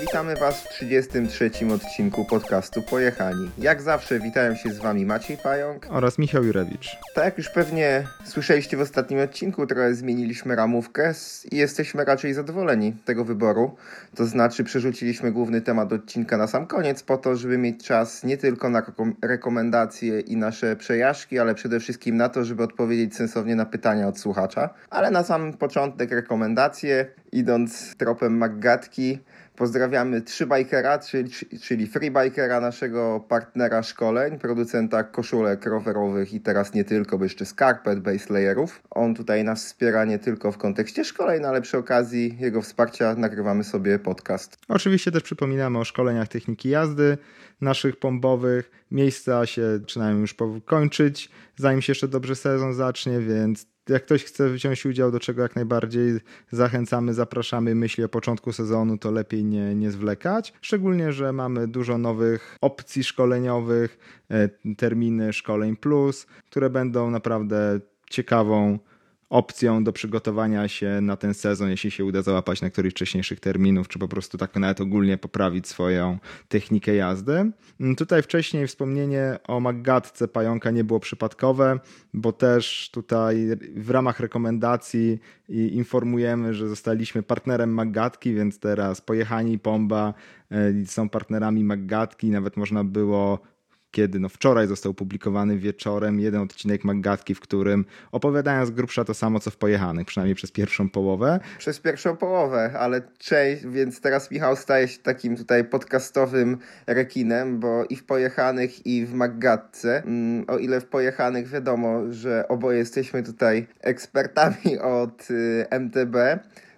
witamy Was w 33 odcinku podcastu Pojechani. Jak zawsze witają się z Wami Maciej Pająk oraz Michał Jurewicz. Tak jak już pewnie słyszeliście w ostatnim odcinku, trochę zmieniliśmy ramówkę i jesteśmy raczej zadowoleni tego wyboru. To znaczy przerzuciliśmy główny temat odcinka na sam koniec po to, żeby mieć czas nie tylko na rekomendacje i nasze przejażdżki, ale przede wszystkim na to, żeby odpowiedzieć sensownie na pytania od słuchacza. Ale na sam początek rekomendacje, idąc tropem Maggatki, Pozdrawiamy Trzybajkera, czyli, czyli Freebikera, naszego partnera szkoleń, producenta koszulek rowerowych i teraz nie tylko, bo jeszcze skarpet, base layerów. On tutaj nas wspiera nie tylko w kontekście szkoleń, ale przy okazji jego wsparcia nagrywamy sobie podcast. Oczywiście też przypominamy o szkoleniach techniki jazdy naszych pombowych. Miejsca się zaczynają już kończyć, zanim się jeszcze dobrze sezon zacznie, więc jak ktoś chce wziąć udział, do czego jak najbardziej zachęcamy, zapraszamy, myśli o początku sezonu, to lepiej nie, nie zwlekać. Szczególnie, że mamy dużo nowych opcji szkoleniowych, e, terminy szkoleń plus, które będą naprawdę ciekawą opcją do przygotowania się na ten sezon, jeśli się uda załapać na któryś wcześniejszych terminów, czy po prostu tak nawet ogólnie poprawić swoją technikę jazdy. Mm, tutaj wcześniej wspomnienie o Maggatce Pająka nie było przypadkowe, bo też tutaj w ramach rekomendacji informujemy, że zostaliśmy partnerem Maggatki, więc teraz Pojechani Pomba e, są partnerami Maggatki, nawet można było kiedy no wczoraj został publikowany wieczorem jeden odcinek Maggatki, w którym opowiadają z grubsza to samo, co w Pojechanych, przynajmniej przez pierwszą połowę. Przez pierwszą połowę, ale część, więc teraz Michał staje się takim tutaj podcastowym rekinem, bo i w Pojechanych, i w Maggatce, mm, o ile w Pojechanych wiadomo, że oboje jesteśmy tutaj ekspertami od y, MTB,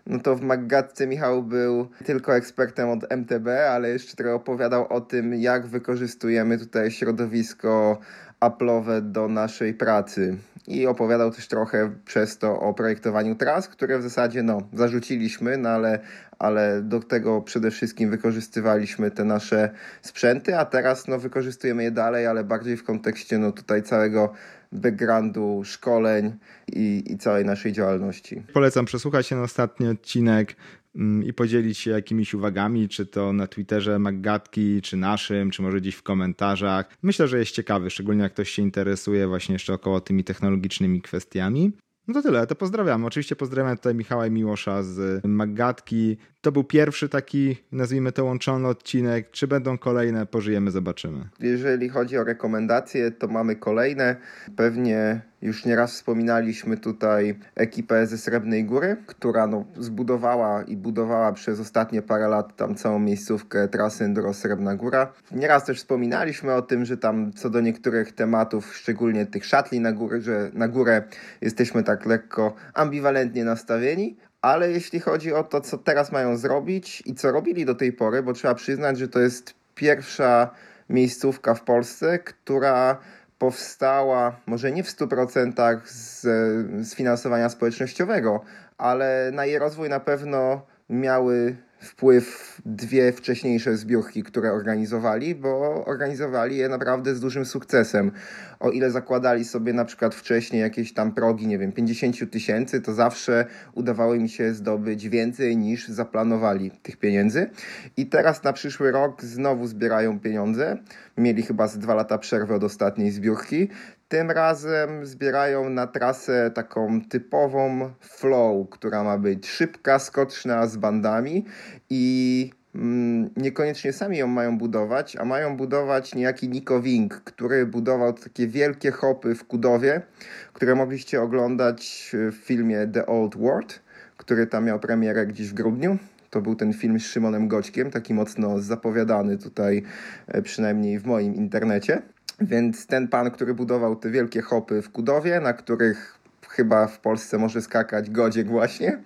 no to w Maggatce Michał był tylko ekspertem od MTB, ale jeszcze trochę opowiadał o tym, jak wykorzystujemy tutaj środowisko Apple'owe do naszej pracy. I opowiadał też trochę przez to o projektowaniu tras, które w zasadzie no, zarzuciliśmy, no ale, ale do tego przede wszystkim wykorzystywaliśmy te nasze sprzęty, a teraz no, wykorzystujemy je dalej, ale bardziej w kontekście no, tutaj całego backgroundu, szkoleń i, i całej naszej działalności. Polecam przesłuchać na ostatni odcinek mm, i podzielić się jakimiś uwagami, czy to na Twitterze Maggatki, czy naszym, czy może gdzieś w komentarzach. Myślę, że jest ciekawy, szczególnie jak ktoś się interesuje właśnie jeszcze około tymi technologicznymi kwestiami. No to tyle, to pozdrawiam. Oczywiście pozdrawiam tutaj Michała i Miłosza z Maggatki. To był pierwszy taki, nazwijmy to, łączony odcinek. Czy będą kolejne, pożyjemy, zobaczymy. Jeżeli chodzi o rekomendacje, to mamy kolejne. Pewnie już nieraz wspominaliśmy tutaj ekipę ze Srebrnej Góry, która no, zbudowała i budowała przez ostatnie parę lat tam całą miejscówkę trasy Enduro Srebrna Góra. Nieraz też wspominaliśmy o tym, że tam co do niektórych tematów, szczególnie tych szatli na górę, że na górę jesteśmy tak lekko ambiwalentnie nastawieni, ale jeśli chodzi o to, co teraz mają zrobić i co robili do tej pory, bo trzeba przyznać, że to jest pierwsza miejscówka w Polsce, która powstała może nie w 100% z, z finansowania społecznościowego, ale na jej rozwój na pewno miały wpływ dwie wcześniejsze zbiórki, które organizowali, bo organizowali je naprawdę z dużym sukcesem. O ile zakładali sobie na przykład wcześniej jakieś tam progi, nie wiem, 50 tysięcy, to zawsze udawało im się zdobyć więcej niż zaplanowali tych pieniędzy. I teraz na przyszły rok znowu zbierają pieniądze. Mieli chyba z dwa lata przerwy od ostatniej zbiórki. Tym razem zbierają na trasę taką typową flow, która ma być szybka, skoczna z bandami i mm, niekoniecznie sami ją mają budować, a mają budować niejaki Nico Wing, który budował takie wielkie hopy w Kudowie, które mogliście oglądać w filmie The Old World, który tam miał premierę gdzieś w grudniu. To był ten film z Szymonem Goćkiem, taki mocno zapowiadany tutaj, e, przynajmniej w moim internecie. Więc ten pan, który budował te wielkie hopy w Kudowie, na których chyba w Polsce może skakać Godziek właśnie.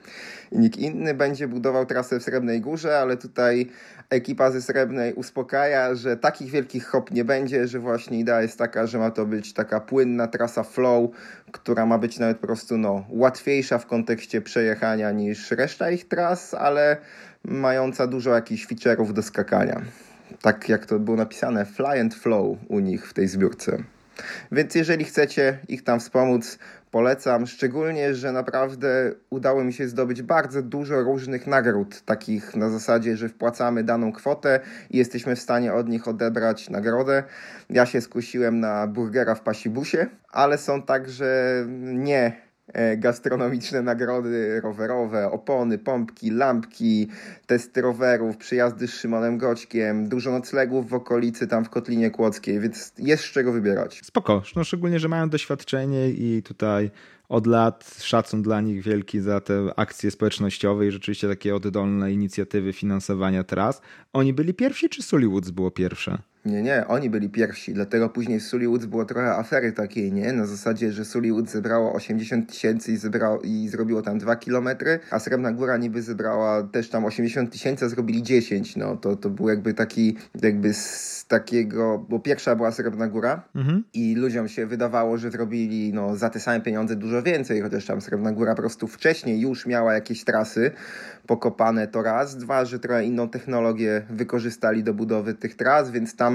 I nikt inny będzie budował trasę w Srebrnej Górze, ale tutaj ekipa ze Srebrnej uspokaja, że takich wielkich hop nie będzie, że właśnie idea jest taka, że ma to być taka płynna trasa flow, która ma być nawet po prostu no, łatwiejsza w kontekście przejechania niż reszta ich tras, ale mająca dużo jakichś feature'ów do skakania tak jak to było napisane, fly and flow u nich w tej zbiórce. Więc jeżeli chcecie ich tam wspomóc, polecam, szczególnie, że naprawdę udało mi się zdobyć bardzo dużo różnych nagród, takich na zasadzie, że wpłacamy daną kwotę i jesteśmy w stanie od nich odebrać nagrodę. Ja się skusiłem na burgera w pasibusie, ale są także nie gastronomiczne nagrody rowerowe, opony, pompki, lampki, testy rowerów, przyjazdy z Szymonem Goćkiem, dużo noclegów w okolicy tam w Kotlinie Kłodzkiej, więc jest z czego wybierać. Spoko, no szczególnie, że mają doświadczenie i tutaj od lat szacun dla nich wielki za te akcje społecznościowe i rzeczywiście takie oddolne inicjatywy finansowania tras. Oni byli pierwsi, czy Sullywoods było pierwsze? Nie, nie, oni byli pierwsi, dlatego później z Sullywoods było trochę afery takiej, nie? Na zasadzie, że Sullywoods zebrało 80 tysięcy i, i zrobiło tam 2 kilometry, a Srebrna Góra niby zebrała też tam 80 tysięcy, a zrobili 10, no to, to był jakby taki, jakby z takiego, bo pierwsza była Srebrna Góra mhm. i ludziom się wydawało, że zrobili no, za te same pieniądze dużo więcej, chociaż tam Srebrna Góra po prostu wcześniej już miała jakieś trasy pokopane to raz, dwa, że trochę inną technologię wykorzystali do budowy tych tras, więc tam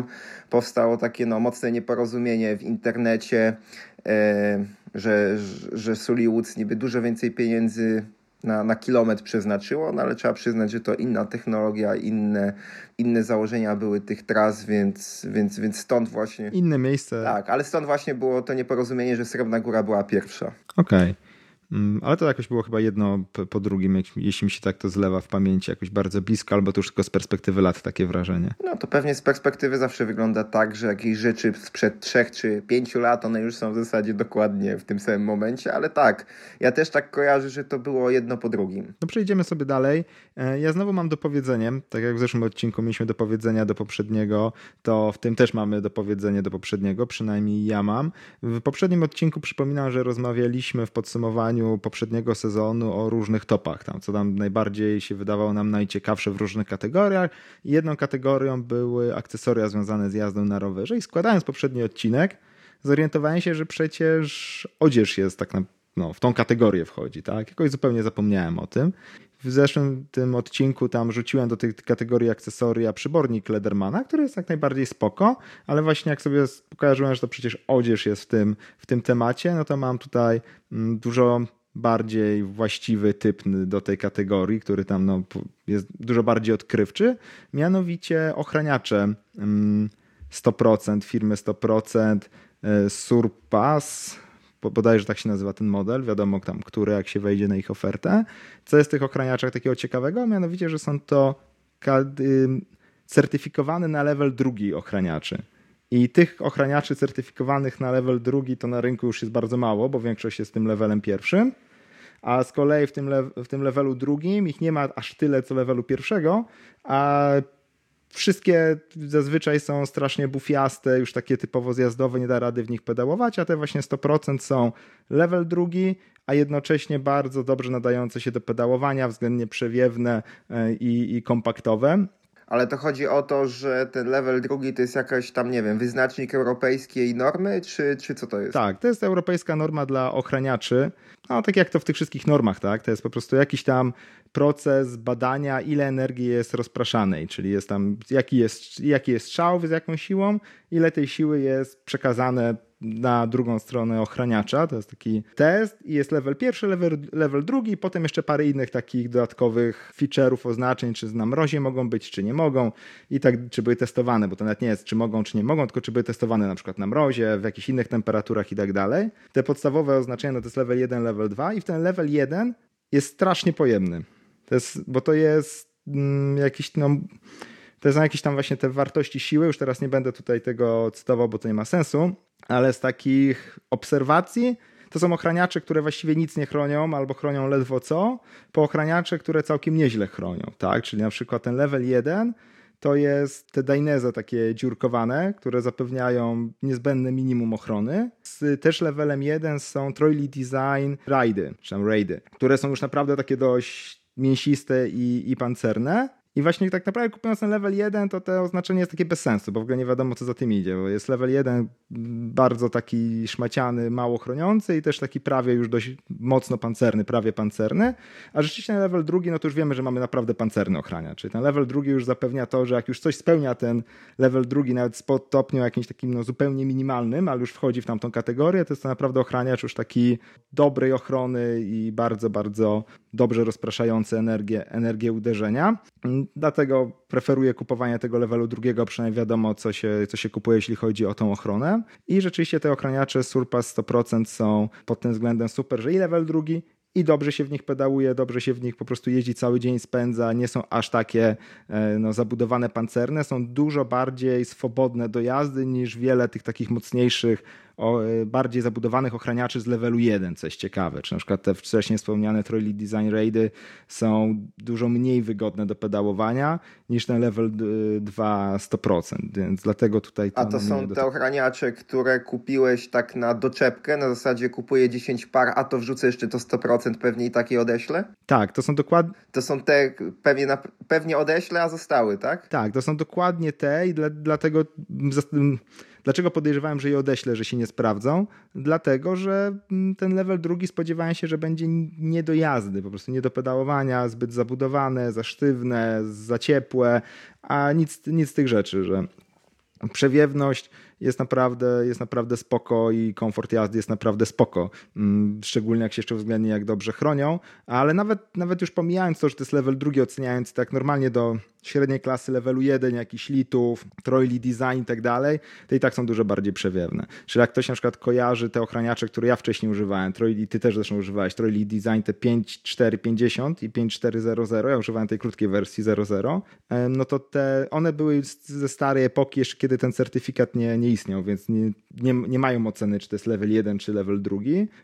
powstało takie no, mocne nieporozumienie w internecie, e, że, że Sully Woods niby dużo więcej pieniędzy na, na kilometr przeznaczyło, no ale trzeba przyznać, że to inna technologia, inne, inne założenia były tych tras, więc, więc, więc stąd właśnie. Inne miejsce. Tak, ale stąd właśnie było to nieporozumienie, że Srebrna Góra była pierwsza. Okej. Okay. Mm, ale to jakoś było chyba jedno po drugim, jeśli mi się tak to zlewa w pamięci, jakoś bardzo blisko, albo to już tylko z perspektywy lat takie wrażenie. No to pewnie z perspektywy zawsze wygląda tak, że jakieś rzeczy sprzed trzech czy pięciu lat, one już są w zasadzie dokładnie w tym samym momencie, ale tak, ja też tak kojarzę, że to było jedno po drugim. No przejdziemy sobie dalej. E, ja znowu mam dopowiedzenie, tak jak w zeszłym odcinku mieliśmy dopowiedzenia do poprzedniego, to w tym też mamy dopowiedzenie do poprzedniego, przynajmniej ja mam. W poprzednim odcinku przypominam, że rozmawialiśmy w podsumowaniu poprzedniego sezonu o różnych topach, tam, co tam najbardziej się wydawało nam najciekawsze w różnych kategoriach. I jedną kategorią były akcesoria związane z jazdą na rowerze. I składając poprzedni odcinek, zorientowałem się, że przecież odzież jest tak na, no, w tą kategorię wchodzi, tak? Jakoś zupełnie zapomniałem o tym. W zeszłym tym odcinku tam rzuciłem do tej kategorii akcesoria przybornik Ledermana, który jest jak najbardziej spoko, ale właśnie jak sobie pokażę, że to przecież odzież jest w tym, w tym temacie, no to mam tutaj mm, dużo bardziej właściwy typ do tej kategorii, który tam no, jest dużo bardziej odkrywczy, mianowicie ochraniacze 100%, mm, firmy 100%, e, Surpass, bodajże tak się nazywa ten model, wiadomo tam, który, jak się wejdzie na ich ofertę. Co jest w tych ochraniaczach takiego ciekawego? Mianowicie, że są to certyfikowane na level drugi ochraniaczy. I tych ochraniaczy certyfikowanych na level drugi to na rynku już jest bardzo mało, bo większość jest tym levelem pierwszym. A z kolei w tym, w tym levelu drugim ich nie ma aż tyle co levelu pierwszego, a Wszystkie zazwyczaj są strasznie bufiaste, już takie typowo zjazdowe, nie da rady w nich pedałować, a te właśnie 100% są level drugi, a jednocześnie bardzo dobrze nadające się do pedałowania, względnie przewiewne e, i, i kompaktowe ale to chodzi o to, że ten level drugi to jest jakaś tam, nie wiem, wyznacznik europejskiej normy, czy, czy co to jest? Tak, to jest europejska norma dla ochraniaczy. No, tak jak to w tych wszystkich normach, tak? To jest po prostu jakiś tam proces badania, ile energii jest rozpraszanej, czyli jest tam, jaki jest, jaki jest strzał z jaką siłą, ile tej siły jest przekazane na drugą stronę ochraniacza. To jest taki test i jest level pierwszy, level, level drugi, potem jeszcze parę innych takich dodatkowych feature'ów, oznaczeń, czy na mrozie mogą być, czy nie mogą i tak, czy były testowane, bo to nawet nie jest, czy mogą, czy nie mogą, tylko czy były testowane na przykład na mrozie, w jakichś innych temperaturach i tak dalej. Te podstawowe oznaczenia no to jest level 1, level 2 i w ten level 1 jest strasznie pojemny. To jest, bo to jest mm, jakiś no, to są jakieś tam właśnie te wartości siły, już teraz nie będę tutaj tego cytował, bo to nie ma sensu, ale z takich obserwacji to są ochraniacze, które właściwie nic nie chronią albo chronią ledwo co, po ochraniacze, które całkiem nieźle chronią, tak? Czyli na przykład ten level 1 to jest te Dainese takie dziurkowane, które zapewniają niezbędne minimum ochrony. Z też levelem 1 są Troily Design Raidy, czy tam Raidy, które są już naprawdę takie dość mięsiste i, i pancerne. I właśnie tak naprawdę kupując ten level 1, to to oznaczenie jest takie bez sensu, bo w ogóle nie wiadomo, co za tym idzie, bo jest level 1 bardzo taki szmaciany, mało chroniący i też taki prawie już dość mocno pancerny, prawie pancerny, a rzeczywiście ten level drugi, no to już wiemy, że mamy naprawdę pancerny ochrania, czyli ten level drugi już zapewnia to, że jak już coś spełnia ten level drugi, nawet z stopniu jakimś takim no, zupełnie minimalnym, ale już wchodzi w tamtą kategorię, to jest to naprawdę ochraniacz już taki dobrej ochrony i bardzo, bardzo dobrze rozpraszający energię, energię uderzenia. Dlatego preferuję kupowanie tego levelu drugiego, przynajmniej wiadomo, co się, co się kupuje, jeśli chodzi o tą ochronę. I rzeczywiście te ochraniacze Surpass 100% są pod tym względem super, że i level drugi, i dobrze się w nich pedałuje, dobrze się w nich po prostu jeździ cały dzień, spędza, nie są aż takie e, no, zabudowane pancerne, są dużo bardziej swobodne do jazdy niż wiele tych takich mocniejszych o, e, bardziej zabudowanych ochraniaczy z levelu 1, co jest ciekawe. Czy na przykład te wcześniej wspomniane Trolley Design Raidy są dużo mniej wygodne do pedałowania niż ten level 2 100%, więc dlatego tutaj... A to są te ochraniacze, które kupiłeś tak na doczepkę, na zasadzie kupuję 10 par, a to wrzucę jeszcze to 100%, pewnie i takie odeślę? Tak, to są dokładnie... To są te pewnie, na, pewnie odeślę, a zostały, tak? Tak, to są dokładnie te i dla, dlatego Dlaczego podejrzewałem, że je odeślę, że się nie sprawdzą? Dlatego, że mm, ten level drugi spodziewałem się, że będzie nie do jazdy, po prostu nie do pedałowania, zbyt zabudowane, za sztywne, za ciepłe, a nic, nic z tych rzeczy, że przewiewność jest naprawdę, jest naprawdę spoko i komfort jazdy jest naprawdę spoko. Mm, szczególnie jak się jeszcze uwzględni, jak dobrze chronią, ale nawet, nawet już pomijając to, że to jest level drugi, oceniając tak normalnie do średniej klasy levelu 1, jakiś litów, trojli design i tak dalej, to i tak są dużo bardziej przewiewne. Czyli jak ktoś na przykład kojarzy te ochraniacze, które ja wcześniej używałem, trojli, ty też zresztą używałeś, trojli design te 5450 i 5400, ja używałem tej krótkiej wersji 00, no to te, one były ze starej epoki, jeszcze kiedy ten certyfikat nie, nie istniał, więc nie, nie, nie mają oceny, czy to jest level 1, czy level 2.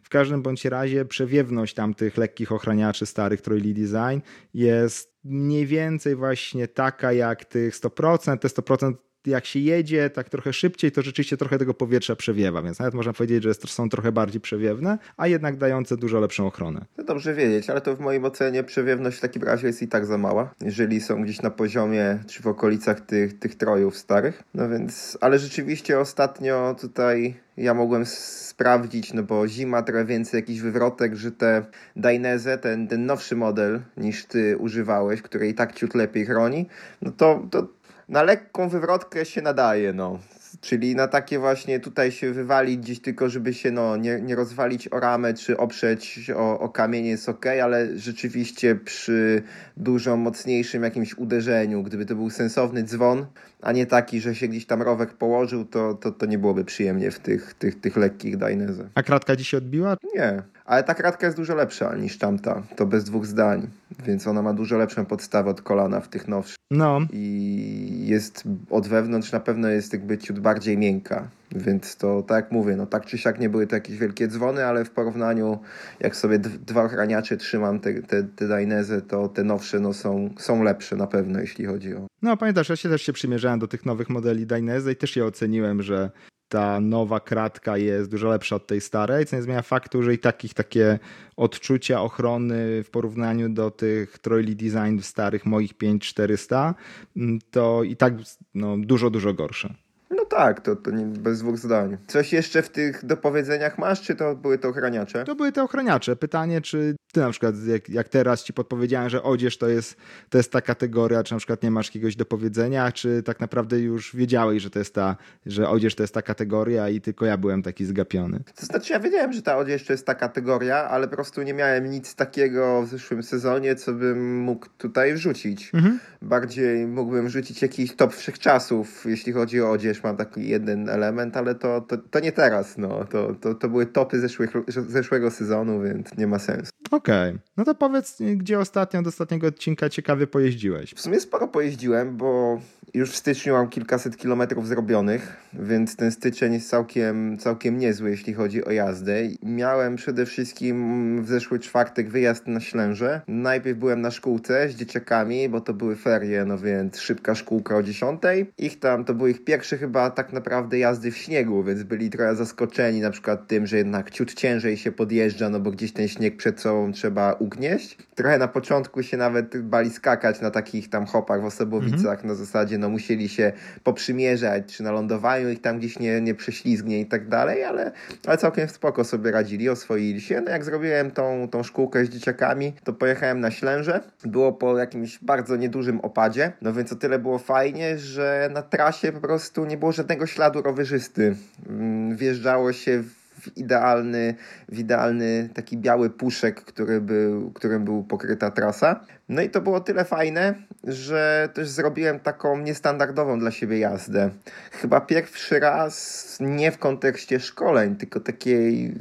W każdym bądź razie przewiewność tamtych lekkich ochraniaczy starych trojli design jest mniej więcej właśnie taka jak tych 100%. Te 100% jak się jedzie tak trochę szybciej, to rzeczywiście trochę tego powietrza przewiewa, więc nawet można powiedzieć, że są trochę bardziej przewiewne, a jednak dające dużo lepszą ochronę. To dobrze wiedzieć, ale to w moim ocenie przewiewność w takim razie jest i tak za mała, jeżeli są gdzieś na poziomie czy w okolicach tych, tych trojów starych. No więc, ale rzeczywiście ostatnio tutaj ja mogłem sprawdzić, no bo zima trochę więcej jakiś wywrotek, że te Dainese, ten, ten nowszy model niż ty używałeś, który i tak ciut lepiej chroni, no to, to na lekką wywrotkę się nadaje, no. Czyli na takie właśnie tutaj się wywalić gdzieś tylko, żeby się no, nie, nie rozwalić o ramę czy oprzeć o, o kamienie jest ok, ale rzeczywiście przy dużo mocniejszym jakimś uderzeniu, gdyby to był sensowny dzwon, a nie taki, że się gdzieś tam rowek położył, to, to, to nie byłoby przyjemnie w tych, tych, tych lekkich Dainese. A kratka dziś się odbiła? Nie, ale ta kratka jest dużo lepsza niż tamta, to bez dwóch zdań, więc ona ma dużo lepszą podstawę od kolana w tych nowszych. No. I jest od wewnątrz na pewno jest jakby ciut bardziej miękka. Więc to tak jak mówię, no tak czy siak nie były to jakieś wielkie dzwony, ale w porównaniu, jak sobie dwa ochraniacze trzymam, te, te, te Dainese, to te nowsze no, są, są lepsze na pewno, jeśli chodzi o. No pamiętasz, ja się też się przymierzałem do tych nowych modeli Dainese i też je oceniłem, że ta nowa kratka jest dużo lepsza od tej starej, co nie zmienia faktu, że i takich takie odczucia ochrony w porównaniu do tych Troili Design starych moich 5400 mm, to i tak no, dużo, dużo gorsze. No tak, to, to nie, bez dwóch zdań. Coś jeszcze w tych dopowiedzeniach masz, czy to były te ochraniacze? To były te ochraniacze. Pytanie, czy ty na przykład, jak, jak teraz ci podpowiedziałem, że odzież to jest, to jest ta kategoria, czy na przykład nie masz jakiegoś dopowiedzenia, czy tak naprawdę już wiedziałeś, że to jest ta, że odzież to jest ta kategoria i tylko ja byłem taki zgapiony? To znaczy, ja wiedziałem, że ta odzież to jest ta kategoria, ale po prostu nie miałem nic takiego w zeszłym sezonie, co bym mógł tutaj wrzucić. Mhm. Bardziej mógłbym wrzucić jakiś top wszechczasów, jeśli chodzi o odzież. Mam taki jeden element, ale to, to, to nie teraz. No. To, to, to były topy zeszłych, zeszłego sezonu, więc nie ma sensu. Okej. Okay. No to powiedz, gdzie ostatnio, do ostatniego odcinka ciekawie pojeździłeś? W sumie sporo pojeździłem, bo już w styczniu mam kilkaset kilometrów zrobionych, więc ten styczeń jest całkiem, całkiem niezły, jeśli chodzi o jazdę. Miałem przede wszystkim w zeszły czwartek wyjazd na Ślęże. Najpierw byłem na szkółce z dzieciakami, bo to były ferie, no więc szybka szkółka o 10. Ich tam, to był ich pierwszy chyba tak naprawdę jazdy w śniegu, więc byli trochę zaskoczeni na przykład tym, że jednak ciut ciężej się podjeżdża, no bo gdzieś ten śnieg przed sobą trzeba ugnieść. Trochę na początku się nawet bali skakać na takich tam hopach w Osobowicach, mhm. na zasadzie no musieli się poprzymierzać, czy na lądowaniu ich tam gdzieś nie, nie prześlizgnie i tak dalej, ale, ale całkiem spoko sobie radzili, oswoili się. No jak zrobiłem tą, tą szkółkę z dzieciakami, to pojechałem na Ślęże. Było po jakimś bardzo niedużym opadzie, no więc o tyle było fajnie, że na trasie po prostu nie było żadnego śladu rowerzysty. Mm, wjeżdżało się w idealny, w idealny taki biały puszek, który był, którym był pokryta trasa. No i to było tyle fajne, że też zrobiłem taką niestandardową dla siebie jazdę. Chyba pierwszy raz nie w kontekście szkoleń, tylko takiej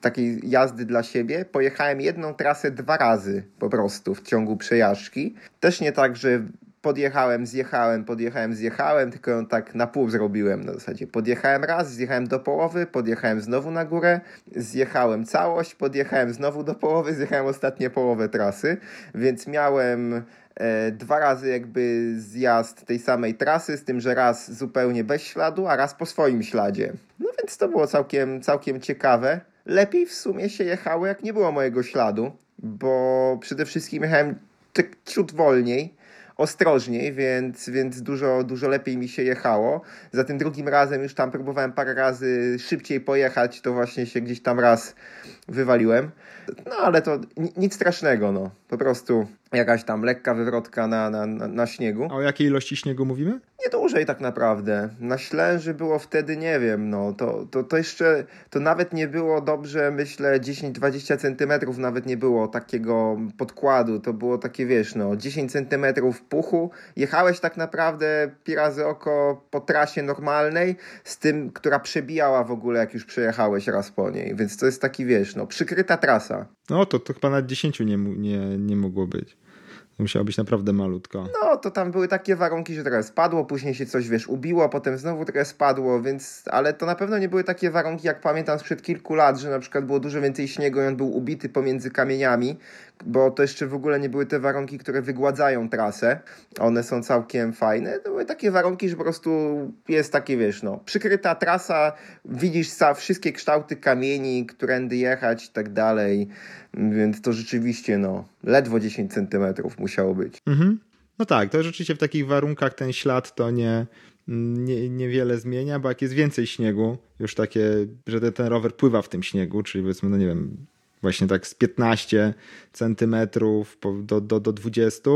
takiej jazdy dla siebie. Pojechałem jedną trasę dwa razy po prostu w ciągu przejażdżki. Też nie tak, że podjechałem, zjechałem, podjechałem, zjechałem, tylko ją tak na pół zrobiłem na zasadzie. Podjechałem raz, zjechałem do połowy, podjechałem znowu na górę, zjechałem całość, podjechałem znowu do połowy, zjechałem ostatnie połowę trasy, więc miałem e, dwa razy jakby zjazd tej samej trasy, z tym, że raz zupełnie bez śladu, a raz po swoim śladzie. No więc to było całkiem, całkiem ciekawe. Lepiej w sumie się jechało, jak nie było mojego śladu, bo przede wszystkim jechałem tak ciut wolniej, ostrożniej, więc, więc dużo, dużo lepiej mi się jechało. Za tym drugim razem już tam próbowałem parę razy szybciej pojechać, to właśnie się gdzieś tam raz wywaliłem. No ale to nic strasznego, no. Po prostu jakaś tam lekka wywrotka na, na, na, na śniegu. A o jakiej ilości śniegu mówimy? Nie dłużej tak naprawdę. Na Ślęży było wtedy, nie wiem, no to, to, to jeszcze, to nawet nie było dobrze, myślę 10-20 centymetrów nawet nie było takiego podkładu, to było takie, wiesz, no 10 centymetrów puchu. Jechałeś tak naprawdę pi razy oko po trasie normalnej, z tym, która przebijała w ogóle, jak już przejechałeś raz po niej, więc to jest taki, wiesz, no przykryta trasa. No to, to chyba nawet 10 nie, nie, nie mogło być. Musiało być naprawdę malutko. No, to tam były takie warunki, że trochę spadło, później się coś, wiesz, ubiło, potem znowu trochę spadło, więc, ale to na pewno nie były takie warunki, jak pamiętam sprzed kilku lat, że na przykład było dużo więcej śniegu i on był ubity pomiędzy kamieniami, bo to jeszcze w ogóle nie były te warunki, które wygładzają trasę. One są całkiem fajne. To były takie warunki, że po prostu jest takie, wiesz, no, przykryta trasa, widzisz ca- wszystkie kształty kamieni, którędy jechać i tak dalej, więc to rzeczywiście, no, ledwo 10 centymetrów musiało być. Mhm. No tak, to rzeczywiście w takich warunkach ten ślad to nie, nie, niewiele zmienia, bo jak jest więcej śniegu, już takie, że ten rower pływa w tym śniegu, czyli powiedzmy, no nie wiem, właśnie tak z 15 centymetrów do, do, do 20,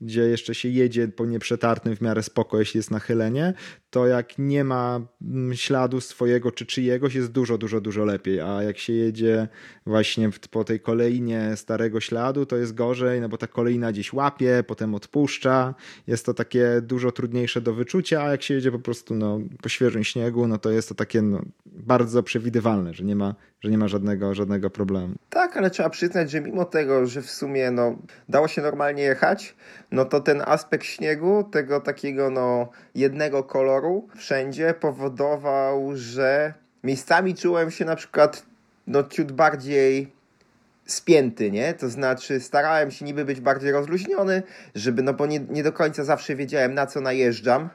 gdzie jeszcze się jedzie po nieprzetartym w miarę spoko, jeśli jest nachylenie, to jak nie ma mm, śladu swojego czy czyjegoś, jest dużo, dużo, dużo lepiej. A jak się jedzie właśnie po tej kolejnie starego śladu, to jest gorzej, no bo ta kolejna gdzieś łapie, potem odpuszcza. Jest to takie dużo trudniejsze do wyczucia, a jak się jedzie po prostu no, po świeżym śniegu, no to jest to takie no, bardzo przewidywalne, że nie ma, że nie ma żadnego, żadnego problemu. Tak, ale trzeba przyznać, że mimo tego, że w sumie no, dało się normalnie jechać, no to ten aspekt śniegu, tego takiego no, jednego koloru wszędzie powodował, że miejscami czułem się na przykład no, ciut bardziej spięty, nie? To znaczy starałem się niby być bardziej rozluźniony, żeby, no bo nie, nie do końca zawsze wiedziałem na co najeżdżam,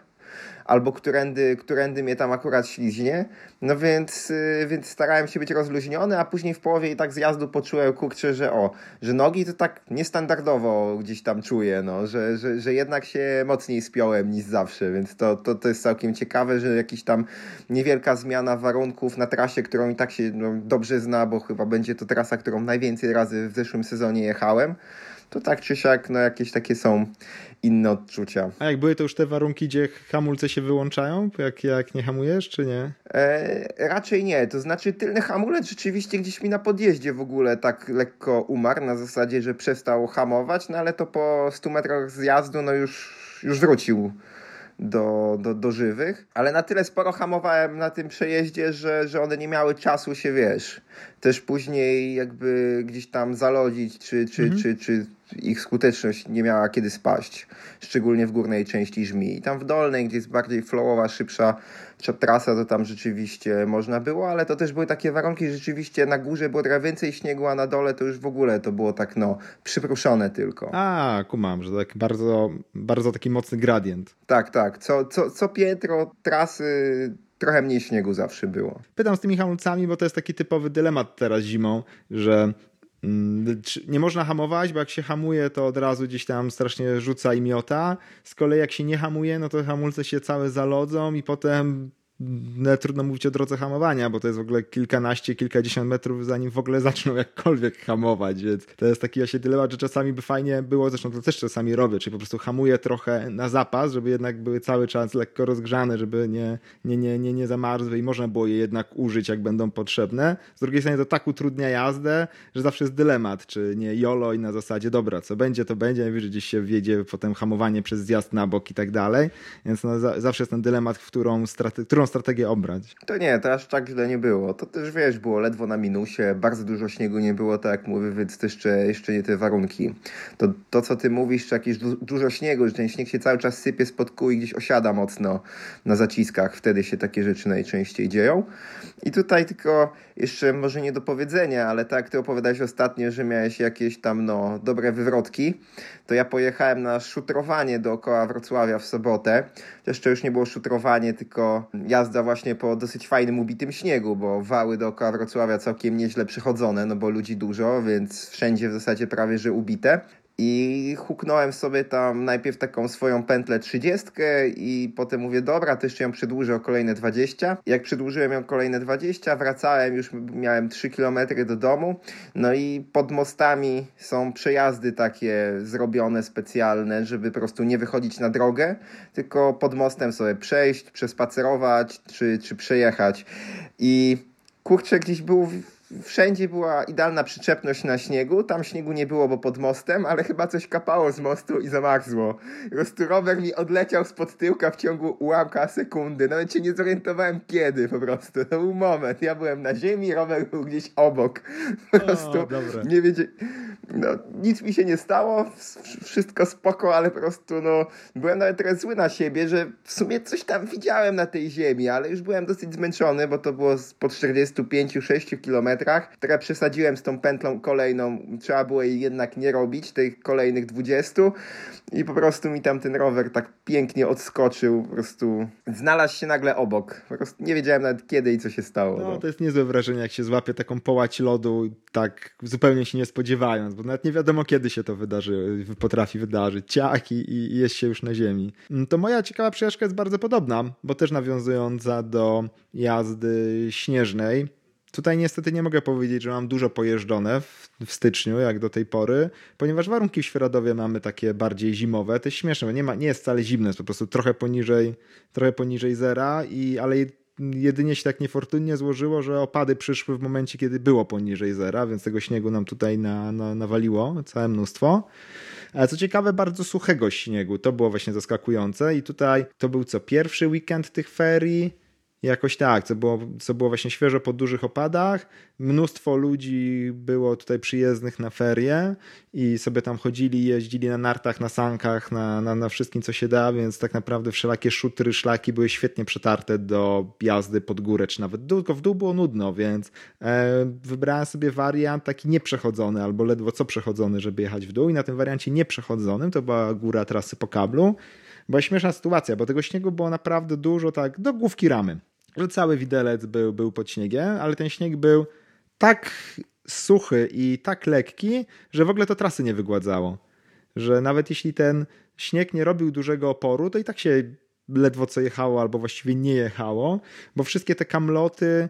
albo którędy, którędy mnie tam akurat śliźnie. No więc, yy, więc starałem się być rozluźniony, a później w połowie i tak zjazdu poczułem, kurczę, że o, że nogi to tak niestandardowo gdzieś tam czuję, no, że, że, że jednak się mocniej spiąłem niż zawsze, więc to, to, to jest całkiem ciekawe, że jakiś tam niewielka zmiana warunków na trasie, którą i tak się no, dobrze zna, bo chyba będzie to trasa, którą najwięcej razy w zeszłym sezonie jechałem to tak czy siak no, jakieś takie są inne odczucia. A jak były to już te warunki, gdzie hamulce się wyłączają, jak, jak nie hamujesz, czy nie? E, raczej nie. To znaczy tylny hamulec rzeczywiście gdzieś mi na podjeździe w ogóle tak lekko umarł, na zasadzie, że przestał hamować, no ale to po 100 metrach zjazdu no już, już wrócił do, do, do żywych, ale na tyle sporo hamowałem na tym przejeździe, że, że one nie miały czasu się, wiesz, też później jakby gdzieś tam zalodzić, czy, czy, mhm. czy, czy ich skuteczność nie miała kiedy spaść, szczególnie w górnej części żmi. I tam w dolnej, gdzie jest bardziej flowowa, szybsza trasa to tam rzeczywiście można było, ale to też były takie warunki, że rzeczywiście na górze było trochę więcej śniegu, a na dole to już w ogóle to było tak no przypruszone tylko. A, kumam, że tak bardzo, bardzo taki mocny gradient. Tak, tak. Co, co, co piętro trasy trochę mniej śniegu zawsze było. Pytam z tymi hamulcami, bo to jest taki typowy dylemat teraz zimą, że nie można hamować, bo jak się hamuje, to od razu gdzieś tam strasznie rzuca i miota. Z kolei jak się nie hamuje, no to hamulce się całe zalodzą i potem trudno mówić o drodze hamowania, bo to jest w ogóle kilkanaście, kilkadziesiąt metrów, zanim w ogóle zaczną jakkolwiek hamować, więc to jest taki właśnie dylemat, że czasami by fajnie było, zresztą to też czasami robię, czyli po prostu hamuję trochę na zapas, żeby jednak były cały czas lekko rozgrzane, żeby nie, nie, nie, nie, nie zamarzły i można było je jednak użyć, jak będą potrzebne. Z drugiej strony to tak utrudnia jazdę, że zawsze jest dylemat, czy nie jolo i na zasadzie, dobra, co będzie, to będzie, najwyżej gdzieś się wjedzie potem hamowanie przez zjazd na bok i tak dalej, więc no, zawsze jest ten dylemat, w którą, straty, którą strategię obrać. To nie, to aż tak źle nie było. To też wiesz, było ledwo na minusie, bardzo dużo śniegu nie było, tak jak mówię, więc to jeszcze, jeszcze nie te warunki. To, to co ty mówisz, czy jakieś du dużo śniegu, że ten śnieg się cały czas sypie spod kół i gdzieś osiada mocno na zaciskach, wtedy się takie rzeczy najczęściej dzieją. I tutaj tylko jeszcze może nie do powiedzenia, ale tak ty opowiadałeś ostatnio, że miałeś jakieś tam no, dobre wywrotki, to ja pojechałem na szutrowanie dookoła Wrocławia w sobotę. Jeszcze już nie było szutrowanie, tylko jazda właśnie po dosyć fajnym, ubitym śniegu, bo wały dookoła Wrocławia całkiem nieźle przychodzone, no bo ludzi dużo, więc wszędzie w zasadzie prawie że ubite. I huknąłem sobie tam najpierw taką swoją pętlę 30 i potem mówię, dobra, to jeszcze ją przedłużę o kolejne 20. Jak przedłużyłem ją kolejne 20, wracałem, już miałem 3 km do domu. No i pod mostami są przejazdy takie zrobione specjalne, żeby po prostu nie wychodzić na drogę, tylko pod mostem sobie przejść, przespacerować czy, czy przejechać. I kurczę, gdzieś był wszędzie była idealna przyczepność na śniegu. Tam śniegu nie było, bo pod mostem, ale chyba coś kapało z mostu i zamarzło. Po prostu rower mi odleciał spod tyłka w ciągu ułamka sekundy. Nawet się nie zorientowałem kiedy po prostu. To był moment. Ja byłem na ziemi, rower był gdzieś obok. Po prostu o, nie wiedzieć. No, nic mi się nie stało, wszystko spoko, ale po prostu no, byłem nawet trochę zły na siebie, że w sumie coś tam widziałem na tej ziemi, ale już byłem dosyć zmęczony, bo to było po 45-6 kilometrach. Trochę przesadziłem z tą pętlą kolejną, trzeba było jej jednak nie robić, tych kolejnych 20 i po prostu mi tam ten rower tak pięknie odskoczył, po prostu znalazł się nagle obok. Po prostu nie wiedziałem nawet kiedy i co się stało. No, no. to jest niezłe wrażenie, jak się złapie taką połać lodu tak zupełnie się nie spodziewając, bo nawet nie wiadomo kiedy się to wydarzy, potrafi wydarzyć. Ciach i, i jest się już na ziemi. Mm, to moja ciekawa przejażdżka jest bardzo podobna, bo też nawiązująca do jazdy śnieżnej Tutaj niestety nie mogę powiedzieć, że mam dużo pojeżdżone w, w, styczniu, jak do tej pory, ponieważ warunki w Świeradowie mamy takie bardziej zimowe. To jest śmieszne, nie, ma, nie jest wcale zimne, jest po prostu trochę poniżej, trochę poniżej zera, i, ale jedynie się tak niefortunnie złożyło, że opady przyszły w momencie, kiedy było poniżej zera, więc tego śniegu nam tutaj na, na, nawaliło całe mnóstwo. Co ciekawe, bardzo suchego śniegu. To było właśnie zaskakujące i tutaj to był co pierwszy weekend tych ferii Jakoś tak, co było, co było właśnie świeżo po dużych opadach. Mnóstwo ludzi było tutaj przyjezdnych na ferie i sobie tam chodzili, jeździli na nartach, na sankach, na, na, na wszystkim, co się da, więc tak naprawdę wszelakie szutry, szlaki były świetnie przetarte do jazdy pod górę, czy nawet dół, tylko w dół było nudno, więc e, wybrałem sobie wariant taki nieprzechodzony, albo ledwo co przechodzony, żeby jechać w dół i na tym wariancie nieprzechodzonym to była góra trasy po kablu. Była śmieszna sytuacja, bo tego śniegu było naprawdę dużo, tak do główki ramy że cały widelec był, był pod śniegiem, ale ten śnieg był tak suchy i tak lekki, że w ogóle to trasy nie wygładzało. Że nawet jeśli ten śnieg nie robił dużego oporu, to i tak się ledwo co jechało, albo właściwie nie jechało, bo wszystkie te kamloty